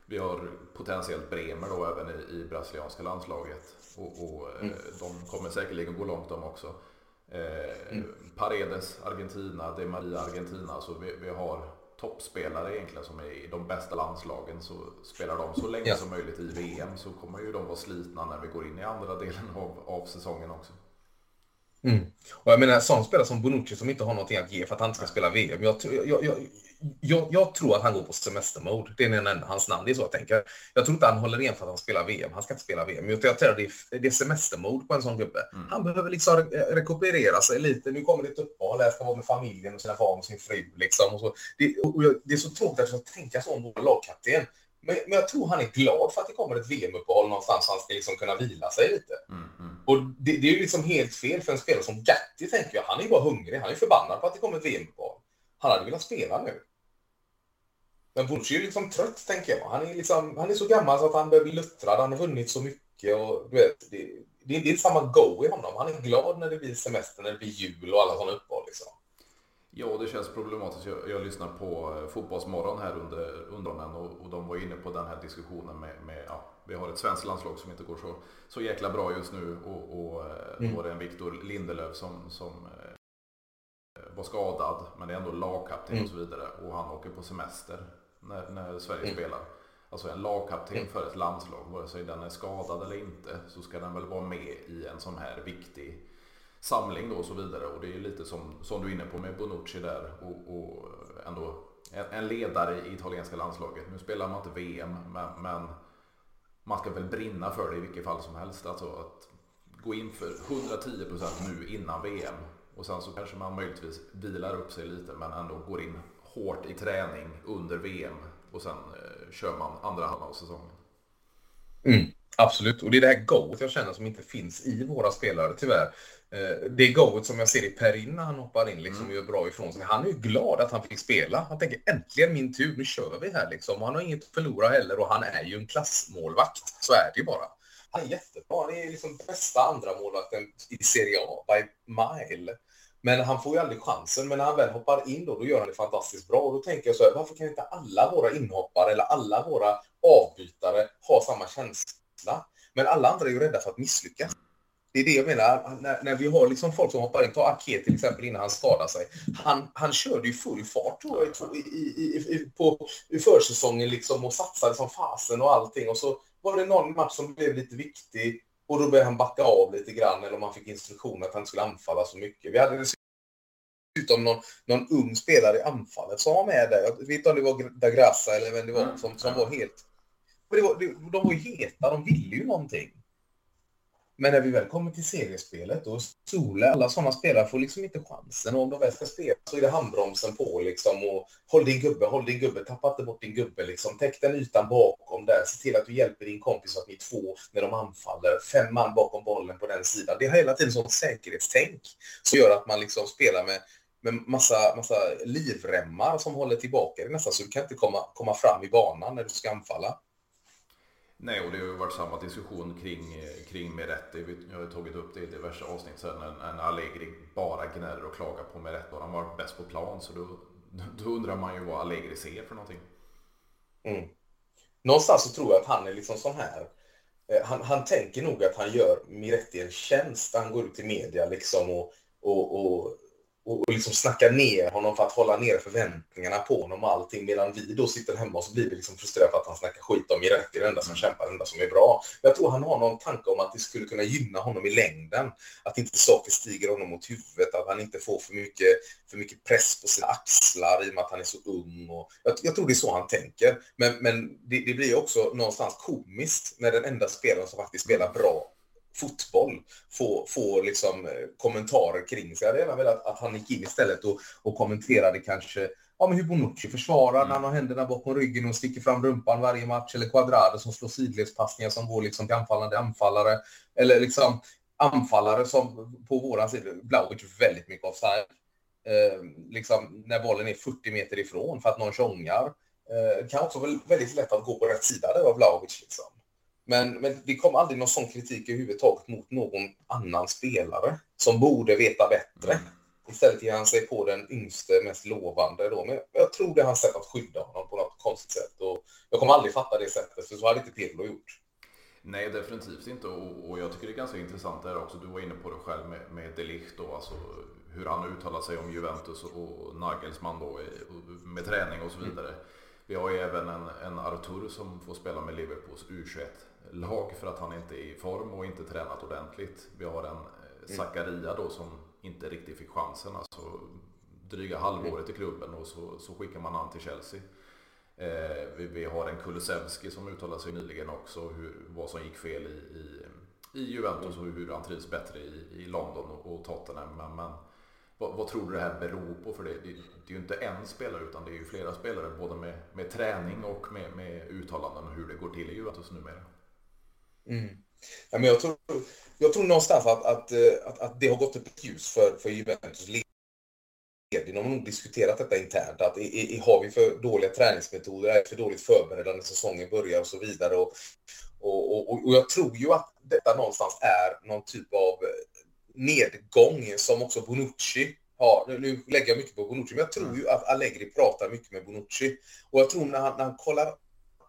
Vi har potentiellt Bremer då även i, i brasilianska landslaget. Och, och eh, mm. de kommer säkerligen gå långt de också. Eh, mm. Paredes, Argentina, De Maria, Argentina. Så vi, vi har toppspelare egentligen som är i de bästa landslagen så spelar de så länge ja. som möjligt i VM så kommer ju de vara slitna när vi går in i andra delen av, av säsongen också. Mm. Och jag menar, sån spelare som Bonucci som inte har någonting att ge för att han inte ska spela VM. Jag, jag, jag, jag, jag tror att han går på semestermode. Det är den enda hans namn. Det är så jag tänker. Jag tror inte han håller igen för att han spelar VM. Han ska inte spela VM. Jag tror det är, det är semestermode på en sån gubbe. Mm. Han behöver liksom rekuperera sig lite. Nu kommer det ett uppehåll. Han ska vara med familjen och sina barn och sin fru. Liksom. Och så. Det, och det är så tråkigt att jag tänka så om vår lagkapten. Men, men, jag tror han är glad för att det kommer ett VM-uppehåll någonstans så han ska liksom kunna vila sig lite. Mm, mm. Och det, det, är ju liksom helt fel för en spelare som Gatti, tänker jag. Han är ju bara hungrig. Han är förbannad på att det kommer ett VM-uppehåll. Han hade velat spela nu. Men Bonucci är ju liksom trött, tänker jag. Han är, liksom, han är så gammal så att han börjar bli luttrad. Han har vunnit så mycket och du vet, det, det, det är inte samma go i honom. Han är glad när det blir semester, när det blir jul och alla sådana uppehåll. Liksom. Ja, det känns problematiskt. Jag, jag lyssnar på eh, Fotbollsmorgon här under, under och, och de var inne på den här diskussionen med, med ja, vi har ett svenskt landslag som inte går så, så jäkla bra just nu och, och eh, mm. då var det en Viktor Lindelöf som, som eh, var skadad, men det är ändå lagkapten mm. och så vidare och han åker på semester när, när Sverige mm. spelar. Alltså en lagkapten mm. för ett landslag, vare sig den är skadad eller inte, så ska den väl vara med i en sån här viktig samling då och så vidare. Och det är ju lite som, som du är inne på med Bonucci där och, och ändå en, en, ledare i italienska landslaget. Nu spelar man inte VM, men, men, man ska väl brinna för det i vilket fall som helst. Alltså att gå in för 110 procent nu innan VM och sen så kanske man möjligtvis vilar upp sig lite men ändå går in hårt i träning under VM och sen eh, kör man andra halvan av säsongen. Mm. Absolut, och det är det här goet jag känner som inte finns i våra spelare tyvärr. Eh, det goet som jag ser i Perin när han hoppar in liksom, och gör bra ifrån sig. Han är ju glad att han fick spela. Han tänker äntligen min tur, nu kör vi här liksom. Och han har inget att förlora heller och han är ju en klassmålvakt. Så är det ju bara. Han är jättebra. Han är liksom bästa andra målvakten i Serie A by mile. Men han får ju aldrig chansen. Men när han väl hoppar in då, då gör han det fantastiskt bra. Och då tänker jag så här, varför kan inte alla våra inhoppare eller alla våra avbytare ha samma känsla? Men alla andra är ju rädda för att misslyckas. Det är det jag menar, när, när vi har liksom folk som hoppar in, ta Ake till exempel innan han skadar sig. Han, han körde ju full fart då, i, i, i, på, i försäsongen liksom och satsade som fasen och allting. Och så var det någon match som blev lite viktig och då började han backa av lite grann eller om han fick instruktion att han skulle anfalla så mycket. Vi hade dessutom någon, någon ung spelare i anfallet som var med där. Jag vet inte om det var Dagrassa eller vem det var mm. som, som var helt... Det var, de var ju heta, de ville ju någonting. Men när vi väl kommer till seriespelet, då Sole, alla sådana spelare får liksom inte chansen. Och om de väl ska spela så är det handbromsen på liksom. Och håll din gubbe, håll din gubbe, tappa inte bort din gubbe liksom. Täck den ytan bakom där. Se till att du hjälper din kompis så att ni är två när de anfaller. Fem man bakom bollen på den sidan. Det är hela tiden sånt säkerhetstänk som gör att man liksom spelar med med massa, massa livremmar som håller tillbaka dig nästan så du kan inte komma, komma fram i banan när du ska anfalla. Nej, och det har ju varit samma diskussion kring, kring Meretti. Jag har tagit upp det i diverse avsnitt sen. En, Allegri bara gnäller och klagar på Meretti och han var bäst på plan. Så då, då undrar man ju vad Allegri ser för någonting. Mm. Någonstans så tror jag att han är liksom sån här. Eh, han, han tänker nog att han gör Miretti en tjänst. Han går ut i media liksom och, och, och och, liksom snacka ner honom för att hålla ner förväntningarna på honom och allting medan vi då sitter hemma och så blir vi liksom frustrerade för att han snackar skit om Miretti, det enda som kämpar, det enda som är bra. Jag tror han har någon tanke om att det skulle kunna gynna honom i längden. Att inte saker stiger honom mot huvudet, att han inte får för mycket, för mycket press på sina axlar i och med att han är så ung. Och jag, jag tror det är så han tänker. Men, men det, det blir också någonstans komiskt när den enda spelaren som faktiskt spelar bra fotboll få, få liksom eh, kommentarer kring sig. Jag hade gärna velat att han gick in istället och, och kommenterade kanske ja, men hur Bonucci försvarar mm. när han har händerna bakom ryggen och sticker fram rumpan varje match. Eller Quadrado som slår sidledspassningar som går liksom till anfallande anfallare. Eller liksom anfallare som på våran sida, Blauwich väldigt mycket offside. Eh, liksom när bollen är 40 meter ifrån för att någon tjongar. Eh, kan också vara väldigt lätt att gå på rätt sida där av Blauwich. Liksom. Men, men det kom aldrig någon sån kritik överhuvudtaget mot någon annan spelare som borde veta bättre. Mm. Istället ger han sig på den yngste, mest lovande. Då. Men jag tror det är hans sätt att skydda honom på något konstigt sätt. Och jag kommer aldrig fatta det sättet, för så hade inte Pirlo gjort. Nej, definitivt inte. Och, och, jag tycker det är ganska intressant där också. Du var inne på det själv med, med Delicht då, alltså hur han uttalar sig om Juventus och Nagelsmann då med träning och så mm. vidare. Mm. Vi har ju även en, en Artur som får spela med Liverpools U21 lag för att han inte är i form och inte tränat ordentligt. Vi har en eh, Zakaria då som inte riktigt fick chansen. Alltså dryga halvåret i klubben och så, så skickar man han till Chelsea. Eh, vi, vi, har en Kulusevski som uttalade sig nyligen också hur, vad som gick fel i, i, i Juventus och hur han trivs bättre i, i London och, och Tottenham. Men, men vad, vad, tror du det här beror på? För det, det, det, är ju inte en spelare utan det är ju flera spelare både med, med träning och med, med uttalanden och hur det går till i Juventus numera. Mm. Ja, men jag, tror, jag tror någonstans att, att, eh, att, att det har gått upp ljus för, för Juventus ledning. De har nog diskuterat detta internt. Att i, i, har vi för dåliga träningsmetoder, är för dåligt förberedda när säsongen börjar och så vidare. Och, och, och, och jag tror ju att detta någonstans är någon typ av nedgång som också Bonucci har. Nu lägger jag mycket på Bonucci, men jag tror ju att Allegri pratar mycket med Bonucci. Och jag tror när han, när han kollar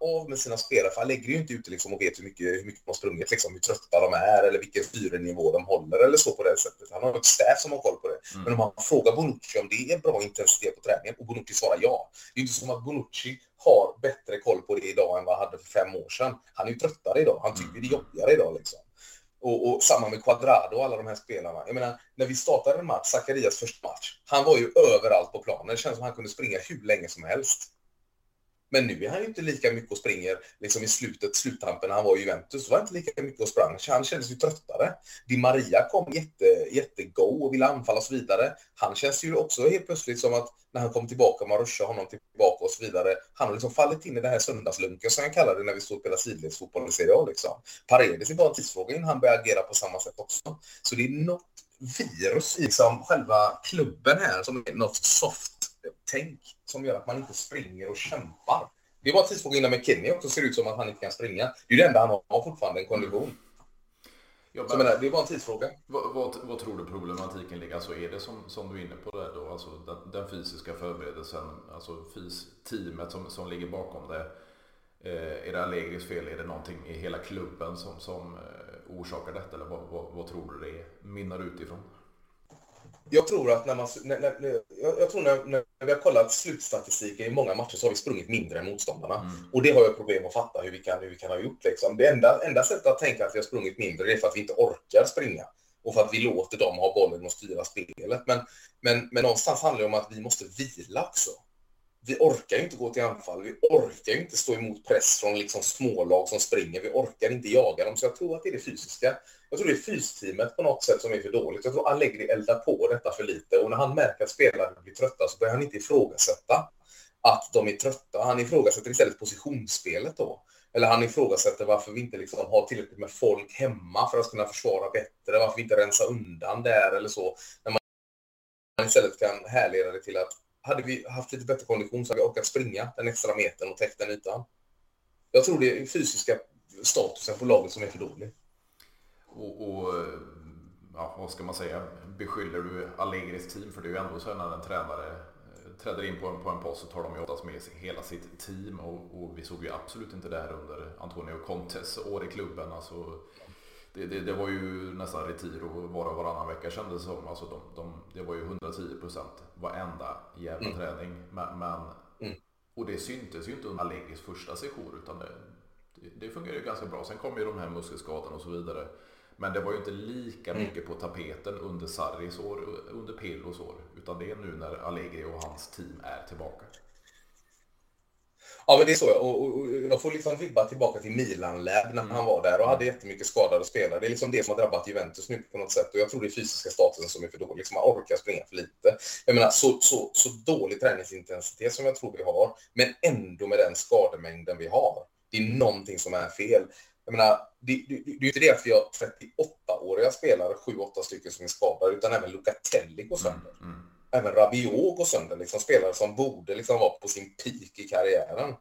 av med sina spelare, för Allegri är ju inte ute liksom och vet hur mycket, hur mycket de har sprungit, liksom, hur trötta de är eller vilken syrenivå de håller eller så på det sättet. Han har ett staff som har koll på det. Mm. Men om man frågar Bonucci om det är bra intensitet på träningen och Bonucci svarar ja. Det är inte som att Bonucci har bättre koll på det idag än vad han hade för fem år sedan. Han är ju tröttare idag. Han tycker det är jobbigare idag liksom. Och, och, samma med Quadrado och alla de här spelarna. Jag menar, när vi startade en match, Zacharias första match, han var ju överallt på planen. Det känns som att han kunde springa hur länge som helst. Men nu är han ju inte lika mycket och springer liksom i slutet, sluttampen när han var i Juventus. var inte lika mycket och sprang. Han kändes ju tröttare. Di Maria kom jätte, jättego och ville anfalla och så vidare. Han känns ju också helt plötsligt som att när han kom tillbaka, man rushar honom tillbaka och så vidare. Han har liksom fallit in i det här söndagslunken som jag kallar det när vi stod och spelade sidledsfotboll i Serie A. Liksom. Paredes är bara en tidsfråga innan han börjar agera på samma sätt också. Så det är något virus i liksom själva klubben här som är något soft soft-tänk som gör att man inte springer och kämpar. Det bara tidsfråga innan McKinney också ser ut som att han inte kan springa. Det är det enda han har fortfarande, en kondition. Ja, så menar, det är bara en tidsfråga. Vad, vad, vad, tror du problematiken ligger? Alltså är det som, som du är inne på där då, alltså den, den fysiska förberedelsen, alltså FIS-teamet som, som ligger bakom det. Eh, är det Allegris fel? Är det någonting i hela klubben som, som eh, orsakar detta? Eller vad, vad, vad tror du det är? minnar utifrån? Jag tror att när man, när, när, jag, tror när, när, vi har kollat slutstatistiken i många matcher så har vi sprungit mindre än motståndarna. Mm. Och det har jag problem att fatta hur vi kan, hur vi kan ha gjort. Liksom. Det enda, enda sättet att tänka att vi har sprungit mindre är för att vi inte orkar springa. Och för att vi låter dem ha bollen och styra spelet. Men, men, men någonstans handlar det om att vi måste vila också vi orkar ju inte gå till anfall. Vi orkar ju inte stå emot press från liksom smålag som springer. Vi orkar inte jaga dem. Så jag tror att det är det fysiska. Jag tror det är fysteamet på något sätt som är för dåligt. Jag tror Allegri eldar på detta för lite. Och när han märker att spelarna blir trötta så börjar han inte ifrågasätta att de är trötta. Han ifrågasätter istället positionsspelet då. Eller han ifrågasätter varför vi inte liksom har tillräckligt med folk hemma för att kunna försvara bättre. Varför vi inte rensar undan där eller så. När man istället kan härleda det till att hade vi haft lite bättre kondition så hade vi orkat springa den extra metern och täckt den ytan. Jag tror det är fysiska statusen på laget som är för dålig. Och, och ja, vad ska man säga, beskyller du Allegris team? För det är ju ändå så när en tränare eh, träder in på en, på en post så tar de ju oftast med sig hela sitt team och, och, vi såg ju absolut inte det här under Antonio Contes år i klubben. Alltså, det, det, det, var ju nästan Retiro var och varannan vecka kändes det som. Alltså de, de, det var ju 110 procent varenda jävla mm. träning. Men, men mm. Och det syntes ju inte under Allegris första session utan det, det, det fungerade ju ganska bra. Sen kom ju de här muskelskadorna och så vidare. Men det var ju inte lika mycket på tapeten under Sarris år, under Pirlos år. Utan det är nu när Allegri och hans team är tillbaka. Ja, men det är så. Och, och, och jag får liksom vibba tillbaka till Milan-Lab när mm. han var där och hade jättemycket skadade spelare. Det är liksom det som har drabbat Juventus nu på något sätt. Och jag tror det är fysiska statusen som är för dålig. Liksom man orkar springa för lite. Jag menar, så, så, så dålig träningsintensitet som jag tror vi har, men ändå med den skademängden vi har. Det är någonting som är fel. Jag menar, det, det, det är ju inte det att vi har 38-åriga spelare, 7-8 stycken som är skadade, utan även Lucatelli går sönder. Mm, mm även Rabiot går sönder, liksom spelare som borde liksom vara på sin peak i karriären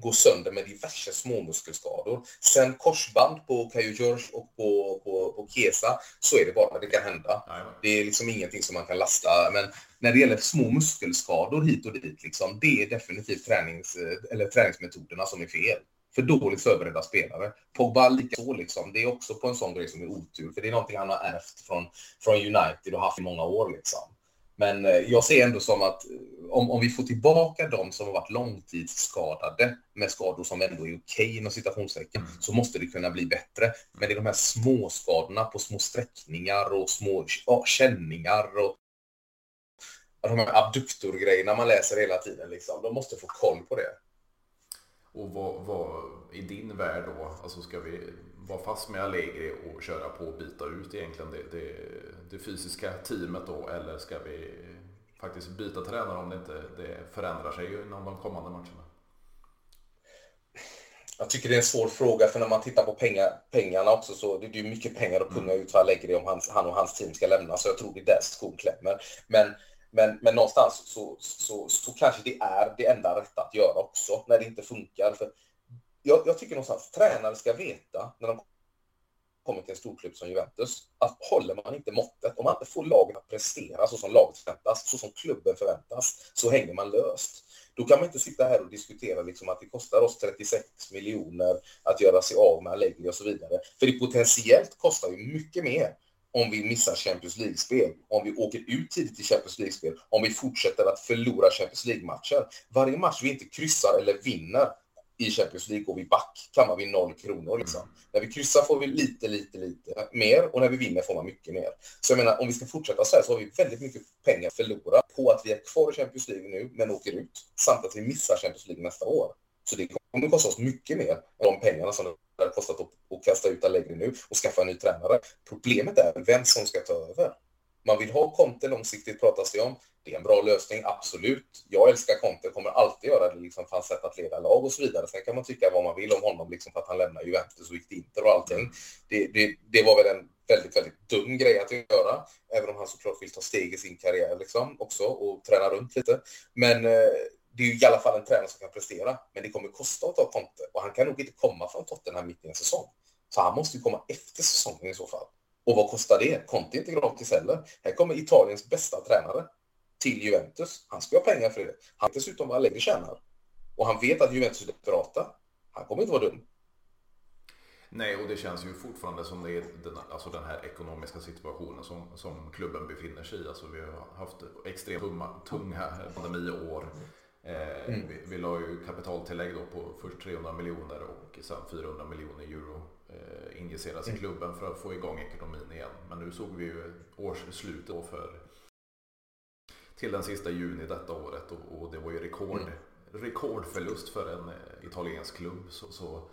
går sönder med diverse småmuskelskador. Sen korsband på Kajo George och på, på, på Kesa, så är det bara, det kan hända. Det är liksom ingenting som man kan lasta. Men när det gäller små muskelskador hit och dit, liksom, det är definitivt tränings, eller träningsmetoderna som är fel. För dåligt förberedda spelare. Pogba likaså liksom. Det är också på en sån grej som är otur, för det är någonting han har ärvt från, från United och haft i många år liksom. Men eh, jag ser ändå som att eh, om, om vi får tillbaka de som har varit långtidsskadade med skador som ändå är okej okay, inom citationstecken mm. så måste det kunna bli bättre. Men det är de här små skadorna på små sträckningar och små ja, känningar och de här abduktorgrejerna man läser hela tiden. Liksom. De måste få koll på det. Och vad, vad i din värld då, alltså ska vi vara fast med Allegri och köra på och byta ut egentligen det, det, det, fysiska teamet då eller ska vi faktiskt byta tränare om det inte det förändrar sig inom de kommande matcherna? Jag tycker det är en svår fråga för när man tittar på pengar, pengarna också så det är det mycket pengar att punga ut för Allegri om hans, han och hans team ska lämna så jag tror det är där skon klämmer. Men, men, men någonstans så, så, så kanske det är det enda rätta att göra också när det inte funkar. För jag, jag tycker någonstans tränare ska veta när de kommer till en storklubb som Juventus, att håller man inte måttet, om man inte får laget att prestera så som laget förväntas, så som klubben förväntas, så hänger man löst. Då kan man inte sitta här och diskutera liksom att det kostar oss 36 miljoner att göra sig av med Allegri och så vidare. För det potentiellt kostar ju mycket mer om vi missar Champions League-spel, om vi åker ut tidigt i Champions League-spel, om vi fortsätter att förlora Champions League-matcher. Varje match vi inte kryssar eller vinner i Champions League går vi back, kammar vi noll kronor. Liksom. Mm. När vi kryssar får vi lite, lite, lite mer och när vi vinner får man mycket mer. Så jag menar, om vi ska fortsätta så här så har vi väldigt mycket pengar att förlora på att vi är kvar i Champions League nu, men åker ut, samt att vi missar Champions League nästa år. Så det kommer kosta oss mycket mer än de pengarna som det har kostat att, att kasta ut Allegri nu och skaffa en ny tränare. Problemet är vem som ska ta över. Man vill ha Conte långsiktigt pratas det om. Det är en bra lösning, absolut. Jag älskar Conte, kommer alltid göra det liksom för hans sätt att leda lag och så vidare. Sen kan man tycka vad man vill om honom liksom för att han lämnar Juventus och gick till Inter och allting. Det, det, det var väl en väldigt, väldigt dum grej att göra, även om han såklart vill ta steg i sin karriär liksom också och träna runt lite. Men eh, det är ju i alla fall en tränare som kan prestera, men det kommer kosta att ta Conte och han kan nog inte komma från Tottenham mitt i en säsong. Så han måste ju komma efter säsongen i så fall. Och vad kostar det? Conte är inte gratis heller. Här kommer Italiens bästa tränare till Juventus. Han ska ha pengar för det. Han dessutom vad Allegri tjänar. Och han vet att Juventus är desperata. Han kommer inte vara dum. Nej, och det känns ju fortfarande som det är den, alltså den här ekonomiska situationen som, som klubben befinner sig i. Alltså vi har haft extremt tunga, tunga pandemiår. Eh, mm. vi, vi la ju kapitaltillägg då på först 300 miljoner och sen 400 miljoner euro eh, injiceras i mm. klubben för att få igång ekonomin igen. Men nu såg vi ju årsslutet då för till den sista juni detta året och, och det var ju rekord, mm. rekordförlust för en eh, italiensk klubb. Så, så,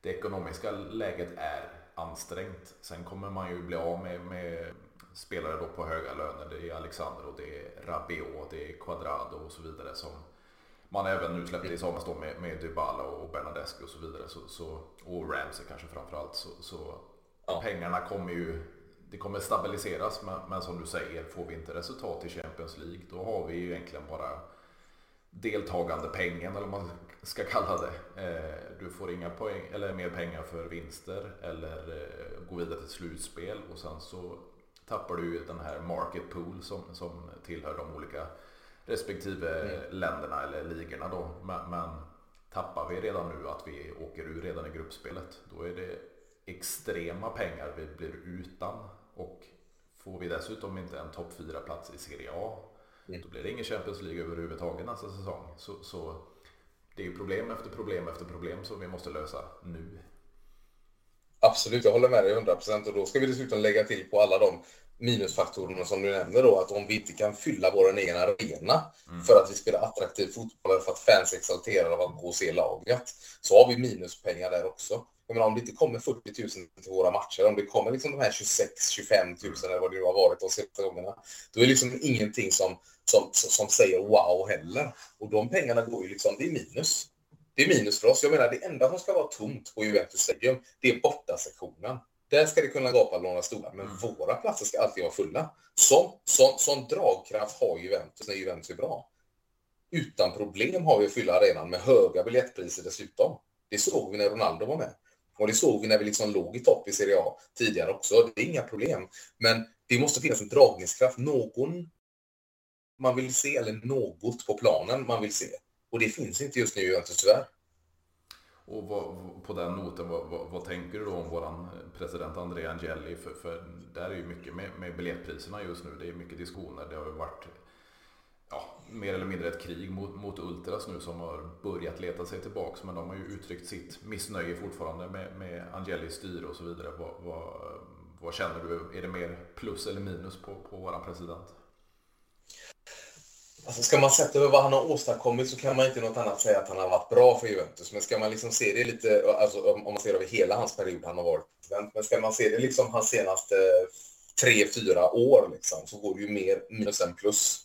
det ekonomiska läget är ansträngt. Sen kommer man ju bli av med, med spelare då på höga löner. Det är Alexander och det är Rabiot, det är Quadrado och så vidare som man även nu släppte i somras då med, med Dybala och Bernadescu och så vidare. Så, så, och Ramsey kanske framförallt. Så, så ja. pengarna kommer ju det kommer stabiliseras men, men, som du säger, får vi inte resultat i Champions League då har vi ju egentligen bara deltagande pengen eller vad man ska kalla det. Eh, du får inga poäng eller mer pengar för vinster eller eh, gå vidare till slutspel och sen så tappar du den här market pool som, som tillhör de olika respektive mm. länderna eller ligorna då. Men, men tappar vi redan nu att vi åker ur redan i gruppspelet då är det extrema pengar vi blir utan och får vi dessutom inte en topp 4-plats i Serie A mm. då blir det ingen Champions League överhuvudtaget nästa säsong. Så, så det är ju problem efter problem efter problem som vi måste lösa nu. Absolut, jag håller med dig 100% och då ska vi dessutom lägga till på alla de minusfaktorerna som du nämner då, att om vi inte kan fylla vår egen arena mm. för att vi spelar attraktiv fotboll, för att fans exalterar av att gå och se laget, så har vi minuspengar där också. Jag menar, om det inte kommer 40 000 till våra matcher, om det kommer liksom de här 26-25 000 eller vad det nu har varit de senaste gångerna, då är det liksom ingenting som, som, som säger wow heller. Och de pengarna går ju liksom, det är minus. Det är minus för oss. Jag menar, det enda som ska vara tomt på Juventus Stadium, det är bortasektionen. Där ska det kunna gapa några stolar, men mm. våra platser ska alltid vara fulla. Sån, sån, sån dragkraft har Juventus när Juventus är bra. Utan problem har vi att fylla arenan med höga biljettpriser dessutom. Det såg vi när Ronaldo var med. Och det såg vi när vi liksom låg i topp i Serie A tidigare också. Det är inga problem. Men det måste finnas en dragningskraft. Någon man vill se, eller något på planen man vill se. Och det finns inte just nu i Juventus tyvärr. Och vad, på den noten, vad, vad, vad, tänker du då om våran president André Angeli? För, för där är ju mycket med, med biljettpriserna just nu. Det är mycket diskussioner. Det har ju varit ja, mer eller mindre ett krig mot, mot Ultras nu som har börjat leta sig tillbaks. Men de har ju uttryckt sitt missnöje fortfarande med, med Angelis styre och så vidare. Vad, vad, vad, känner du? Är det mer plus eller minus på, på våran president? Alltså ska man sätta över vad han har åstadkommit så kan man inte något annat säga att han har varit bra för Juventus. Men ska man liksom se det lite, alltså om man ser över hela hans period han har varit men ska man se det liksom hans senaste tre, fyra år liksom, så går det ju mer minus än plus.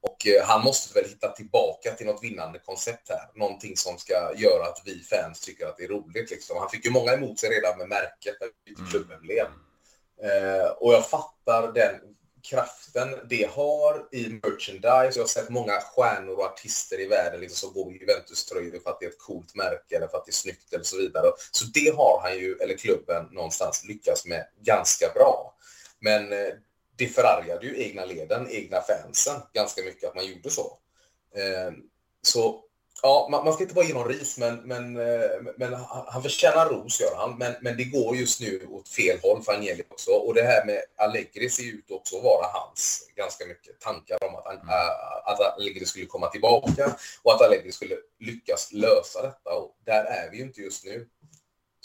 Och eh, han måste väl hitta tillbaka till något vinnande koncept här. Någonting som ska göra att vi fans tycker att det är roligt. Liksom. Han fick ju många emot sig redan med märket när klubben blev. Eh, och jag fattar den kraften det har i merchandise. Jag har sett många stjärnor och artister i världen liksom, som går med Juventus-tröjor för att det är ett coolt märke eller för att det är snyggt eller så vidare. Så det har han ju, eller klubben, någonstans lyckats med ganska bra. Men eh, det förargade ju egna leden, egna fansen ganska mycket att man gjorde så. Eh, så Ja, man, man, ska inte bara ge någon ris, men, men, eh, men han förtjänar ros, gör han. Men, men det går just nu åt fel håll för Angeli också. Och det här med Allegri ser ut också att vara hans ganska mycket tankar om att, mm. att Allegri skulle komma tillbaka och att Allegri skulle lyckas lösa detta. Och där är vi ju inte just nu.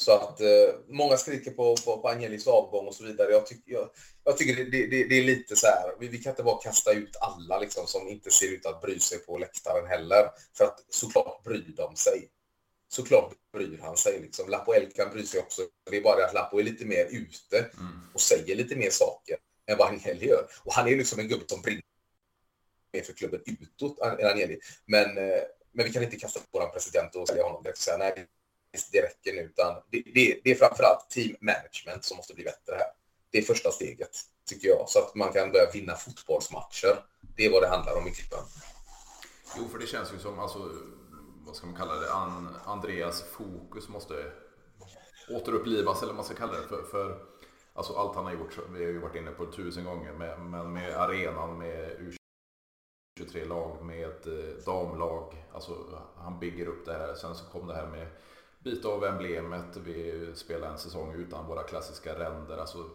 Så att eh, många skriker på, på, på Angelis avgång och så vidare. Jag, tyck, jag, jag tycker det, det, det, är lite så här, vi, vi, kan inte bara kasta ut alla liksom, som inte ser ut att bry sig på läktaren heller. För att såklart bryr de sig. såklart bryr han sig. Liksom. Lapoel kan bry sig också. Det är bara det att Lapo är lite mer ute mm. och säger lite mer saker än vad Agnelli gör. Och han är liksom en gubbe som brinner mer för klubben utåt än Agnelli. Men, eh, men vi kan inte kasta på vår president och säga honom och säga nej, det räcker nu. Utan det, det, det är framförallt team management som måste bli bättre här. Det är första steget, tycker jag. Så att man kan börja vinna fotbollsmatcher. Det är vad det handlar om i klippen. Jo, för det känns ju som, alltså, vad ska man kalla det, An Andreas fokus måste återupplivas, eller vad man ska kalla det. För, för alltså, allt han har gjort, vi har ju varit inne på tusen gånger, med, men med arenan, med U23-lag, med ett damlag. Alltså, han bygger upp det här. Sen så kom det här med byta av emblemet. Vi spelar en säsong utan våra klassiska ränder. Alltså,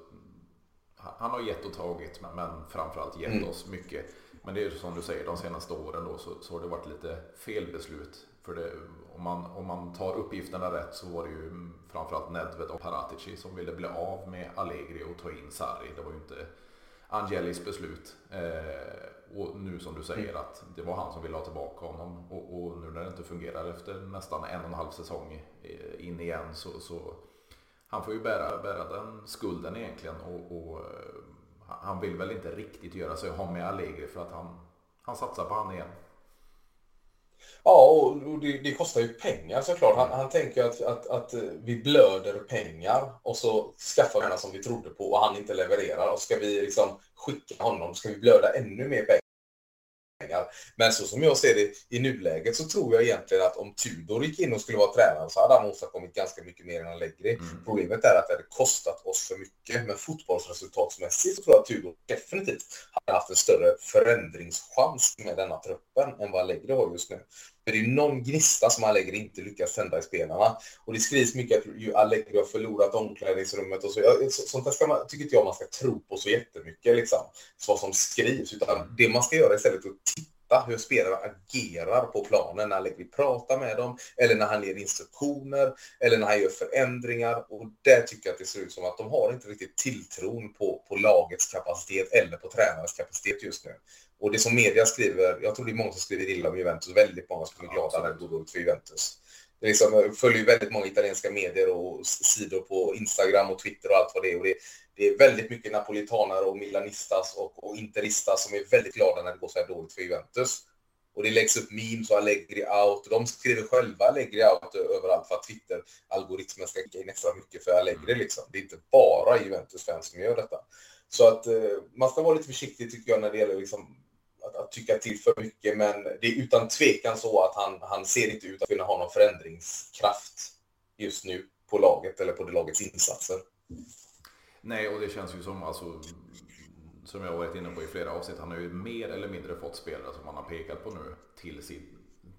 han har gett och tagit, men framförallt gett mm. oss mycket. Men det är som du säger, de senaste åren då, så, så har det varit lite felbeslut. För det, om, man, om man tar uppgifterna rätt så var det ju framförallt Nedved och Paratici som ville bli av med Allegri och ta in Sarri. Det var ju inte Angelis beslut. Eh, och nu som du säger mm. att det var han som ville ha tillbaka honom. Och, och, nu när det inte fungerar efter nästan en och en halv säsong eh, in igen så, så han får ju bära, bära den skulden egentligen. Och, och eh, han vill väl inte riktigt göra sig av med Allegri för att han, han satsar på han igen. Ja, och det, det, kostar ju pengar såklart. Han, han tänker att, att, att vi blöder pengar och så skaffar vi den som vi trodde på och han inte levererar. Och ska vi liksom skicka honom, ska vi blöda ännu mer pengar pengar. Men så som jag ser det i nuläget så tror jag egentligen att om Tudor gick in och skulle vara tränare så hade han åstadkommit ganska mycket mer än Allegri. Mm. Problemet är att det hade kostat oss för mycket. Men fotbollsresultatsmässigt så tror jag att Tudor definitivt hade haft en större förändringschans med denna truppen än vad Allegri har just nu. För det är någon gnista som Allegri inte lyckas tända i spelarna. Och det skrivs mycket att Allegri har förlorat omklädningsrummet och så. Sånt där ska man, tycker inte jag man ska tro på så jättemycket, liksom. Vad som skrivs. Utan det man ska göra istället är att titta hur spelarna agerar på planen när Allegri pratar med dem, eller när han ger instruktioner, eller när han gör förändringar. Och där tycker jag att det ser ut som att de har inte riktigt tilltron på, på lagets kapacitet eller på tränarens kapacitet just nu. Och det som media skriver, jag tror det är många som skriver illa om Juventus, väldigt många som är glada när det går dåligt för Juventus. Det liksom, jag följer väldigt många italienska medier och sidor på Instagram och Twitter och allt vad det är. Och det, det är väldigt mycket napolitanare och milanistas och, och interistas som är väldigt glada när det går så här dåligt för Juventus. Och det läggs upp memes och Allegri out. De skriver själva Allegri out överallt för att Twitter-algoritmen ska kicka in extra mycket för Allegri. Liksom. Det är inte bara Juventus-fans som gör detta. Så att eh, man ska vara lite försiktig tycker jag när det gäller liksom, att, att, tycka till för mycket. Men det är utan tvekan så att han, han ser inte ut att kunna ha någon förändringskraft just nu på laget eller på det lagets insatser. Nej, och det känns ju som, alltså, som jag har varit inne på i flera avsnitt, han har ju mer eller mindre fått spelare som han har pekat på nu till sitt,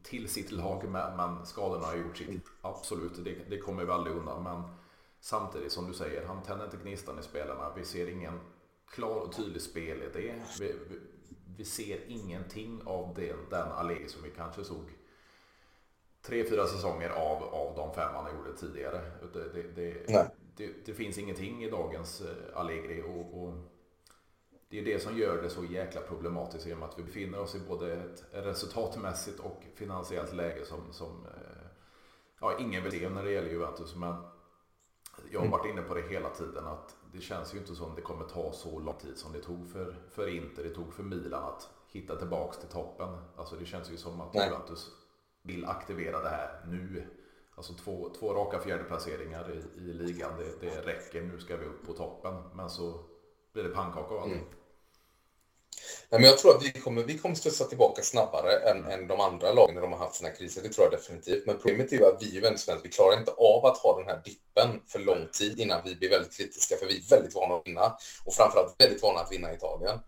till sitt lag. Men skadorna har gjort sitt, absolut, det, det kommer vi aldrig undan. Men samtidigt som du säger, han tänder inte gnistan i spelarna. Vi ser ingen klar och tydlig spelidé. Vi, vi, vi ser ingenting av den, den Allegri som vi kanske såg tre, fyra säsonger av, av de fem han gjorde tidigare. Det, det, det, det, det finns ingenting i dagens eh, Allegri och, och, det är det som gör det så jäkla problematiskt i och med att vi befinner oss i både ett resultatmässigt och finansiellt läge som, som eh, ja, ingen vill se när det gäller Juventus. Men jag har varit inne på det hela tiden att det känns ju inte som det kommer ta så lång tid som det tog för, för Inter, det tog för Milan att hitta tillbaks till toppen. Alltså det känns ju som att Juventus vill aktivera det här nu. Alltså två, två raka fjärdeplaceringar i, i ligan, det, det räcker. Nu ska vi upp på toppen. Men så blir det pannkaka av allting. Mm. Nej, men jag tror att vi kommer, vi kommer studsa tillbaka snabbare än, än de andra lagen när de har haft sina kriser. Det tror jag definitivt. Men problemet är ju att vi i Vänstervänster, vi klarar inte av att ha den här dippen för lång tid innan vi blir väldigt kritiska. För vi är väldigt vana att vinna och framförallt väldigt vana att vinna i Italien.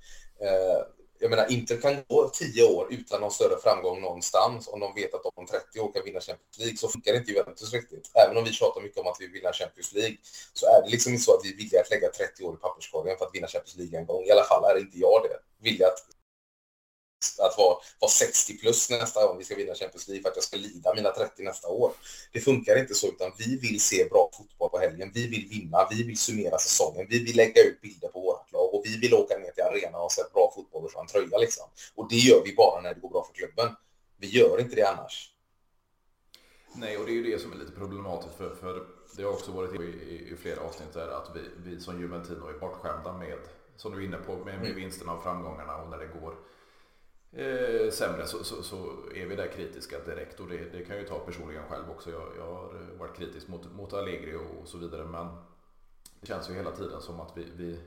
Eh, jag menar, Inter kan gå tio år utan någon större framgång någonstans om de vet att de om 30 år kan vinna Champions League. Så funkar inte Juventus riktigt. Även om vi tjatar mycket om att vi vill vinna Champions League så är det liksom inte så att vi är villiga att lägga 30 år i papperskorgen för att vinna Champions League en gång. I alla fall är inte jag det. Vilja att att vara, vara 60 plus nästa gång vi ska vinna Champions League för att jag ska lida mina 30 nästa år. Det funkar inte så, utan vi vill se bra fotboll på helgen. Vi vill vinna, vi vill summera säsongen, vi vill lägga ut bilder på vårt lag och vi vill åka ner till arenan och se bra fotboll och få en tröja liksom. Och det gör vi bara när det går bra för klubben. Vi gör inte det annars. Nej, och det är ju det som är lite problematiskt för, för det har också varit i, i, i flera avsnitt där att vi, vi som Juventino är bortskämda med, som du är inne på, med, med mm. vinsterna och framgångarna och när det går eh, sämre så, så, så, är vi där kritiska direkt och det, det kan jag ju ta personligen själv också. Jag, jag har varit kritisk mot, mot Allegri och, och så vidare men det känns ju hela tiden som att vi, vi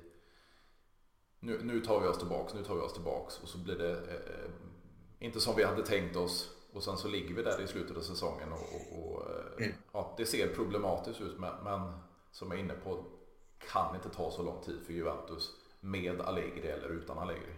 nu, nu tar vi oss tillbaks, nu tar vi oss tillbaks och så blir det eh, inte som vi hade tänkt oss och sen så ligger vi där i slutet av säsongen och, och, och eh, mm. ja, det ser problematiskt ut men, men som jag är inne på kan inte ta så lång tid för Juventus med Allegri eller utan Allegri.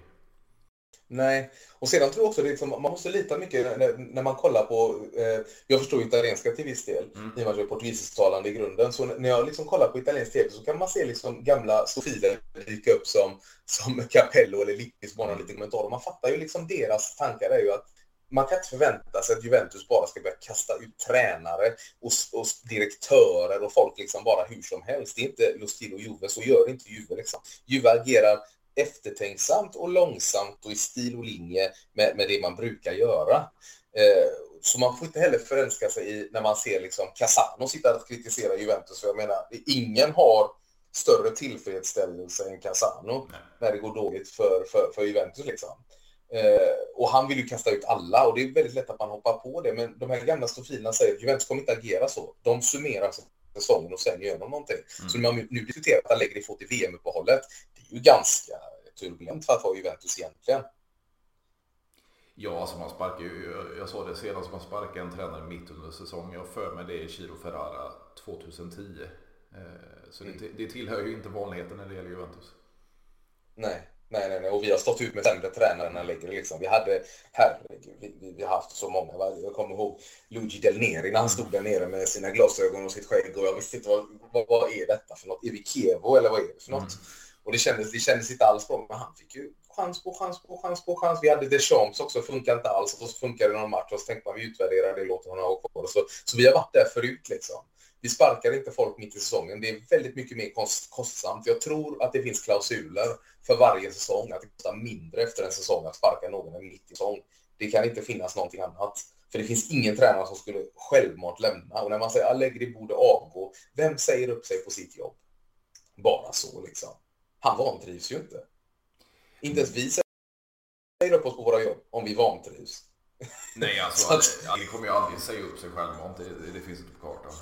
Nej, och sedan tror jag också att liksom, man måste lita mycket när, när man kollar på, eh, jag förstår italienska till viss del, mm. i och med att jag är portugisisktalande i grunden, så när jag liksom kollar på italiensk tv så kan man se liksom gamla stofiler dyka upp som, som Capello eller Lippi som har lite kommentarer. Man fattar ju liksom deras tankar är ju att man kan inte förvänta sig att Juventus bara ska börja kasta ut tränare och, och direktörer och folk liksom bara hur som helst. Det är inte Lustino Juve, så gör inte Juve liksom. Juve agerar eftertänksamt och långsamt och i stil och linje med, med det man brukar göra. Eh, så man får inte heller förälska sig i när man ser liksom Casano sitta och kritisera Juventus. För jag menar, ingen har större tillfredsställelse än Casano när det går dåligt för, för, för Juventus. Liksom. Eh, och han vill ju kasta ut alla och det är väldigt lätt att man hoppar på det. Men de här gamla stofilerna säger att Juventus kommer inte agera så. De summerar säsongen och sen gör de någonting. Mm. Så när man nu diskuterar att Allegri får till VM-uppehållet, det är ju ganska turbulent för att vara Juventus egentligen. Ja, alltså man sparkar ju, jag, sa det senast, man sparkar en tränare mitt under säsongen. Jag för mig det i Chiro Ferrara 2010. Eh, så mm. det, det tillhör ju inte vanligheten när det gäller Juventus. Nej, Nej, nej, nej. Och vi har stått ut med sämre tränare än Allegri. Liksom. Vi hade, herregud, vi, vi, har haft så många. Va? Jag kommer ihåg Luigi Del Neri när han stod där nere med sina glasögon och sitt skägg och jag visste inte vad, vad, vad är detta för något? Är vi Kevo eller vad är det för något? Mm. Och det kändes, det kändes inte alls bra, men han fick ju chans på chans på chans på chans. Vi hade Deschamps också, funkar inte alls. Och så funkar det någon match och så tänkte man vi utvärderar det, låter honom ha kvar. Så, så vi har varit där förut liksom. Vi sparkar inte folk mitt i säsongen. Det är väldigt mycket mer kost, kostsamt. Jag tror att det finns klausuler för varje säsong, att det kostar mindre efter en säsong att sparka någon mitt i säsong. Det kan inte finnas någonting annat. För det finns ingen tränare som skulle självmant lämna. Och när man säger att Allegri borde avgå, vem säger upp sig på sitt jobb? Bara så liksom. Han vantrivs ju inte. Inte ens vi säger upp oss på våra jobb om vi vantrivs. Nej, alltså att... kommer ju aldrig säga upp sig självmant. Det, det finns inte på kartan.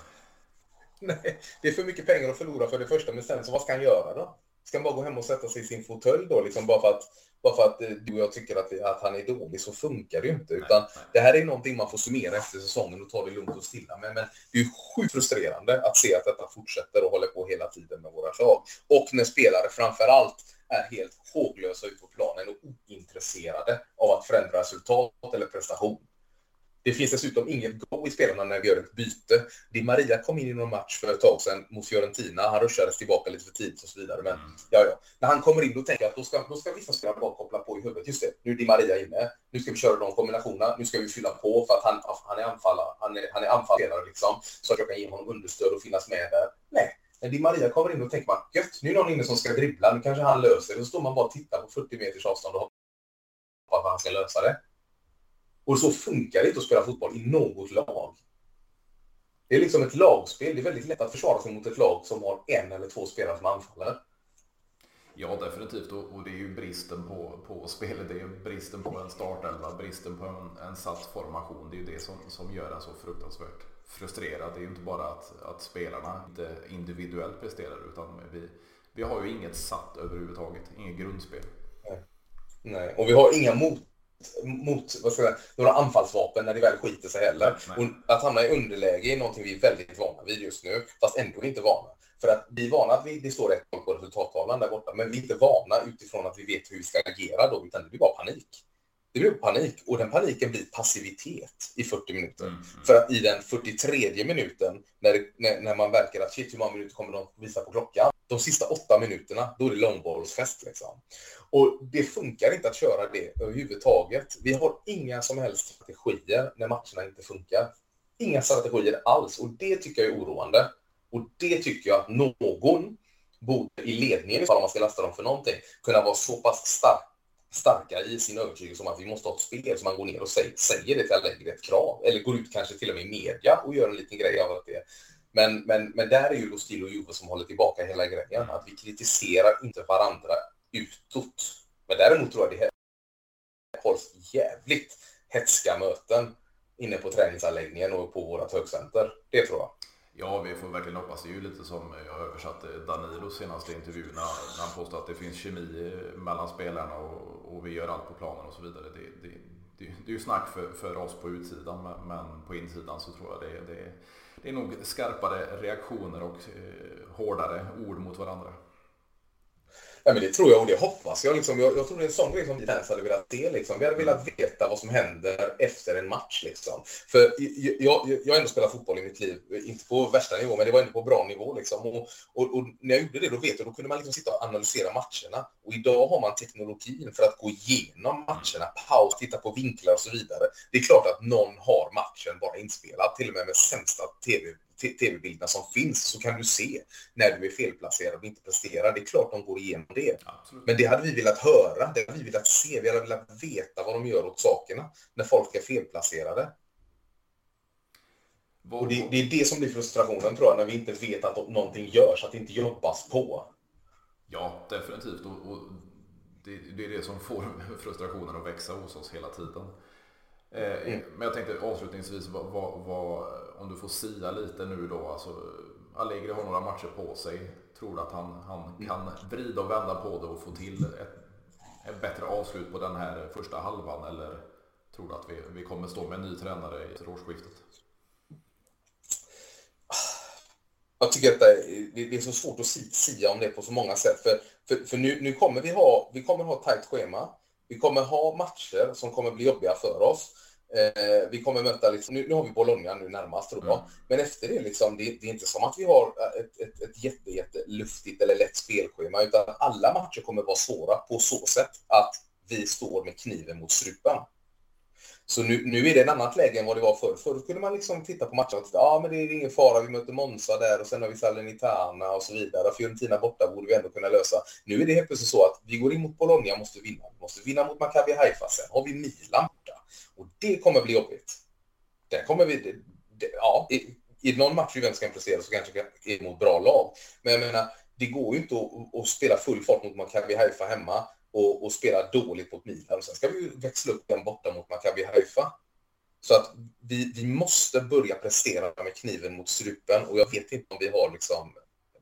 Nej, det är för mycket pengar att förlora för det första, men sen så vad ska han göra då? Ska han bara gå hem och sätta sig i sin fåtölj då, liksom bara för att, bara för att eh, du och jag tycker att, att han är dålig, så funkar det ju inte. Utan nej, det här är någonting man får summera efter säsongen och ta det lugnt och stilla. Men, men det är sjukt frustrerande att se att detta fortsätter och håller på hela tiden med våra lag. Och när spelare framför allt är helt håglösa ut på planen och ointresserade av att förändra resultat eller prestation. Det finns dessutom inget go i spelarna när vi gör ett byte. Di Maria kom in i någon match för ett tag sedan mot Fiorentina. Han rushades tillbaka lite för tidigt och så vidare. Men mm. ja, ja. När han kommer in då tänker jag att då ska, då ska vissa spelare bara koppla på i huvudet. Just det, nu är Di Maria inne. Nu ska vi köra de kombinationerna. Nu ska vi fylla på för att han, han är anfallare. Han är, han är anfallare liksom. Så att jag kan ge honom understöd och finnas med där. Nej, när Di Maria kommer in då tänker man gött, nu är någon inne som ska dribbla. Nu kanske han löser det. Då står man bara och tittar på 40 meters avstånd och hoppas att han ska lösa det. Och så funkar det inte att spela fotboll i något lag. Det är liksom ett lagspel. Det är väldigt lätt att försvara sig mot ett lag som har en eller två spelare som anfaller. Ja, definitivt. Och, det är ju bristen på, på spelet. Det är ju bristen på en startelva, bristen på en, en satt formation. Det är ju det som, som gör en så fruktansvärt frustrerad. Det är ju inte bara att, att spelarna inte individuellt presterar, utan vi, vi har ju inget satt överhuvudtaget. Inget grundspel. Nej, Nej. och vi har inga mot mot vad ska jag, några anfallsvapen när det väl skiter sig heller. Och att hamna i underläge är någonting vi är väldigt vana vid just nu, fast ändå inte vana. För att vi är vana att vi, det står rätt på resultattavlan där borta, men vi är inte vana utifrån att vi vet hur vi ska agera då, utan det blir bara panik. Det blir panik och den paniken blir passivitet i 40 minuter. Mm, mm. För att i den 43 minuten, när, när, när man verkar att shit, hur många minuter kommer de visa på klockan? De sista åtta minuterna, då är det långbollsfest liksom. Och det funkar inte att köra det överhuvudtaget. Vi har inga som helst strategier när matcherna inte funkar. Inga strategier alls och det tycker jag är oroande. Och det tycker jag att någon borde i ledningen, ifall man ska lasta dem för någonting, kunna vara så pass stark starka i sin övertygelse om att vi måste ha ett spel så man går ner och säger, säger det till Allegri ett krav. Eller går ut kanske till och med i media och gör en liten grej av att det men, men, men där är ju då Stil och Juve som håller tillbaka hela grejen. Att vi kritiserar inte varandra utåt. Men däremot tror jag det hålls jävligt hetska möten inne på träningsanläggningen och på vårt högcenter. Det tror jag. Ja, vi får verkligen hoppas. Det är ju lite som jag översatte Danilos senaste intervju när, när han påstår att det finns kemi mellan spelarna och, och vi gör allt på planen och så vidare. Det, det, det, det är ju snack för, för oss på utsidan, men, men på insidan så tror jag det, det, det är nog skarpare reaktioner och eh, hårdare ord mot varandra. Ja, men det tror jag och det hoppas jag. Liksom. Jag, jag tror det är en sån grej som vi ens hade velat se. Liksom. Vi hade velat veta vad som händer efter en match. Liksom. För jag, jag, jag har ändå spelat fotboll i mitt liv, inte på värsta nivå, men det var ändå på bra nivå. Liksom. Och, och, och, när jag gjorde det, då vet jag, då kunde man liksom sitta och analysera matcherna. Och idag har man teknologin för att gå igenom matcherna, paus, titta på vinklar och så vidare. Det är klart att någon har matchen bara inspelad, till och med med sämsta tv tv-bilderna som finns så kan du se när du är felplacerad och inte presterar. Det är klart de går igenom det. Absolut. Men det hade vi velat höra, det hade vi velat se, vi hade velat veta vad de gör åt sakerna när folk är felplacerade. Och det, det, är det som blir frustrationen tror jag, när vi inte vet att någonting görs, att det inte jobbas på. Ja, definitivt. Och, och det, det, är det som får frustrationen att växa hos oss hela tiden. Eh, mm. Men jag tänkte avslutningsvis, vad, vad, vad, om du får sia lite nu då. Alltså, Allegri har några matcher på sig. Tror du att han, han mm. kan vrida och vända på det och få till ett, ett bättre avslut på den här första halvan? Eller tror du att vi, vi kommer stå med en ny tränare i årsskiftet? Jag tycker att det är så svårt att sia om det på så många sätt. För, för, för nu, nu kommer vi ha, vi kommer ha ett tajt schema. Vi kommer ha matcher som kommer bli jobbiga för oss. Eh, vi kommer möta, liksom, nu, nu har vi Bologna nu närmast tror jag, mm. men efter det, liksom, det, det, är inte som att vi har ett, ett, ett jätte, jätte luftigt eller lätt spelschema, utan alla matcher kommer vara svåra på så sätt att vi står med kniven mot strupen. Så nu, nu är det ett annat läge än vad det var förr. Förr kunde man liksom titta på matchen och titta, ja men det är ingen fara, vi möter Monza där och sen har vi Salernitana och så vidare. Fiorentina borta borde vi ändå kunna lösa. Nu är det helt plötsligt så att vi går in mot Bologna, måste vinna. Vi måste vinna mot Maccabi Haifa, sen har vi Milan borta. Och det kommer bli jobbigt. Där kommer vi, det, det, ja, i, i någon match vi väl ska prestera så kanske vi är mot bra lag. Men jag menar, det går ju inte att, att spela full fart mot Maccabi Haifa hemma och, och spela dåligt mot Milan. Sen ska vi växla upp den borta mot Maccabi Haifa. Så att vi, vi måste börja prestera med kniven mot strupen och jag vet inte om vi har liksom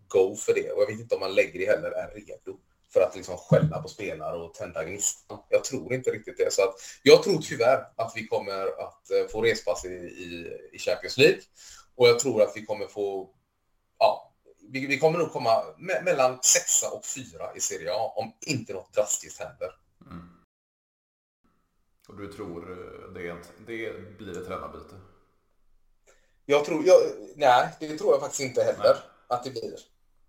go för det och jag vet inte om man lägger det heller är redo för att liksom skälla på spelare och tända gnistan. Jag tror inte riktigt det. Så att jag tror tyvärr att vi kommer att eh, få respass i, i, i Champions League och jag tror att vi kommer få vi, vi kommer nog komma me mellan sexa och fyra i Serie A om inte något drastiskt händer. Mm. Och du tror eh, det, det blir ett tränarbyte? Jag tror, jag, nej, det tror jag faktiskt inte heller nej. att det blir.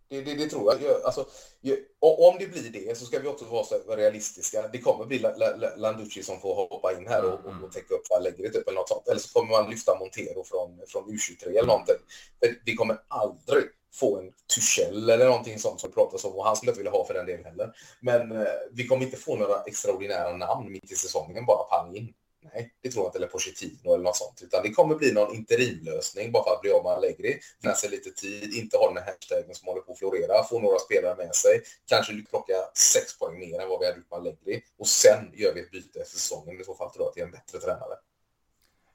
Det, det, det, tror jag. jag alltså, jag, om det blir det så ska vi också vara realistiska. Det kommer bli Landucci som får hoppa in här och, och, och täcka upp Allegri typ eller något sånt. Eller så kommer man lyfta Montero från, från U23 eller någonting. Vi kommer aldrig få en Tuchel eller någonting sånt som pratas om och han skulle inte vilja ha för den delen heller. Men eh, vi kommer inte få några extraordinära namn mitt i säsongen bara pang in. Nej, det tror jag inte. Eller Pochettino eller något sånt. Utan det kommer bli någon interimlösning bara för att bli av med Allegri. Finna sig lite tid, inte ha den här hashtaggen som håller på att florera, få några spelare med sig. Kanske plocka sex poäng mer än vad vi hade gjort med Allegri. Och sen gör vi ett byte efter säsongen. I så fall tror jag till en bättre tränare.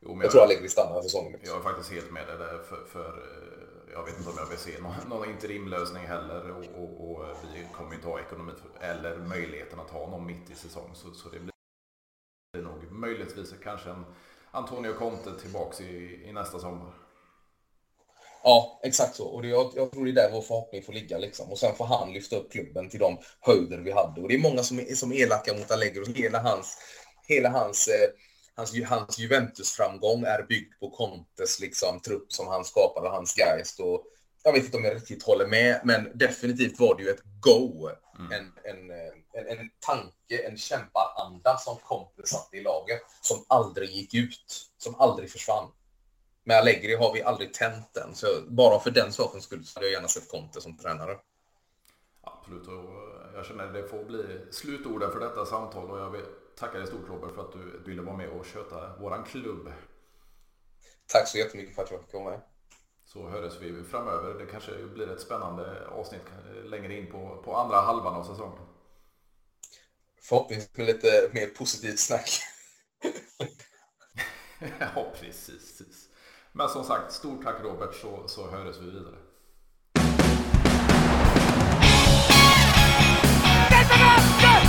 Jo, jag, jag tror Allegri stannar säsongen. Jag är faktiskt helt med dig där. För, för eh, jag vet inte om jag vill se någon, någon interimlösning heller och, och, och, vi kommer inte ha ekonomi eller möjligheten att ha någon mitt i säsong. Så, så det blir nog möjligtvis kanske en Antonio Conte tillbaks i, i nästa sommar. Ja, exakt så. Och det, jag, jag tror det är där vår förhoppning får ligga. Liksom. Och sen får han lyfta upp klubben till de höjder vi hade. Och det är många som är, som är elaka mot Allegro. Hela hans, hela hans eh, hans, hans Juventus-framgång är byggd på Contes liksom, trupp som han skapade, hans geist. Och jag vet inte om jag riktigt håller med, men definitivt var det ju ett go. Mm. En, en, en, en tanke, en kämparanda som Conte satte i laget, som aldrig gick ut, som aldrig försvann. Med Allegri har vi aldrig tänt den, så bara för den sakens skull så hade jag gärna sett Conte som tränare. Absolut, och jag känner att det får bli slutorden för detta samtal och jag vill tacka dig stort Robert för att du ville vara med och köta våran klubb. Tack så jättemycket för att jag fick komma. Så hörs vi framöver. Det kanske blir ett spännande avsnitt längre in på, på andra halvan av säsongen. Förhoppningsvis med lite mer positivt snack. ja, precis, precis. Men som sagt, stort tack Robert så, så hörs vi vidare. Detta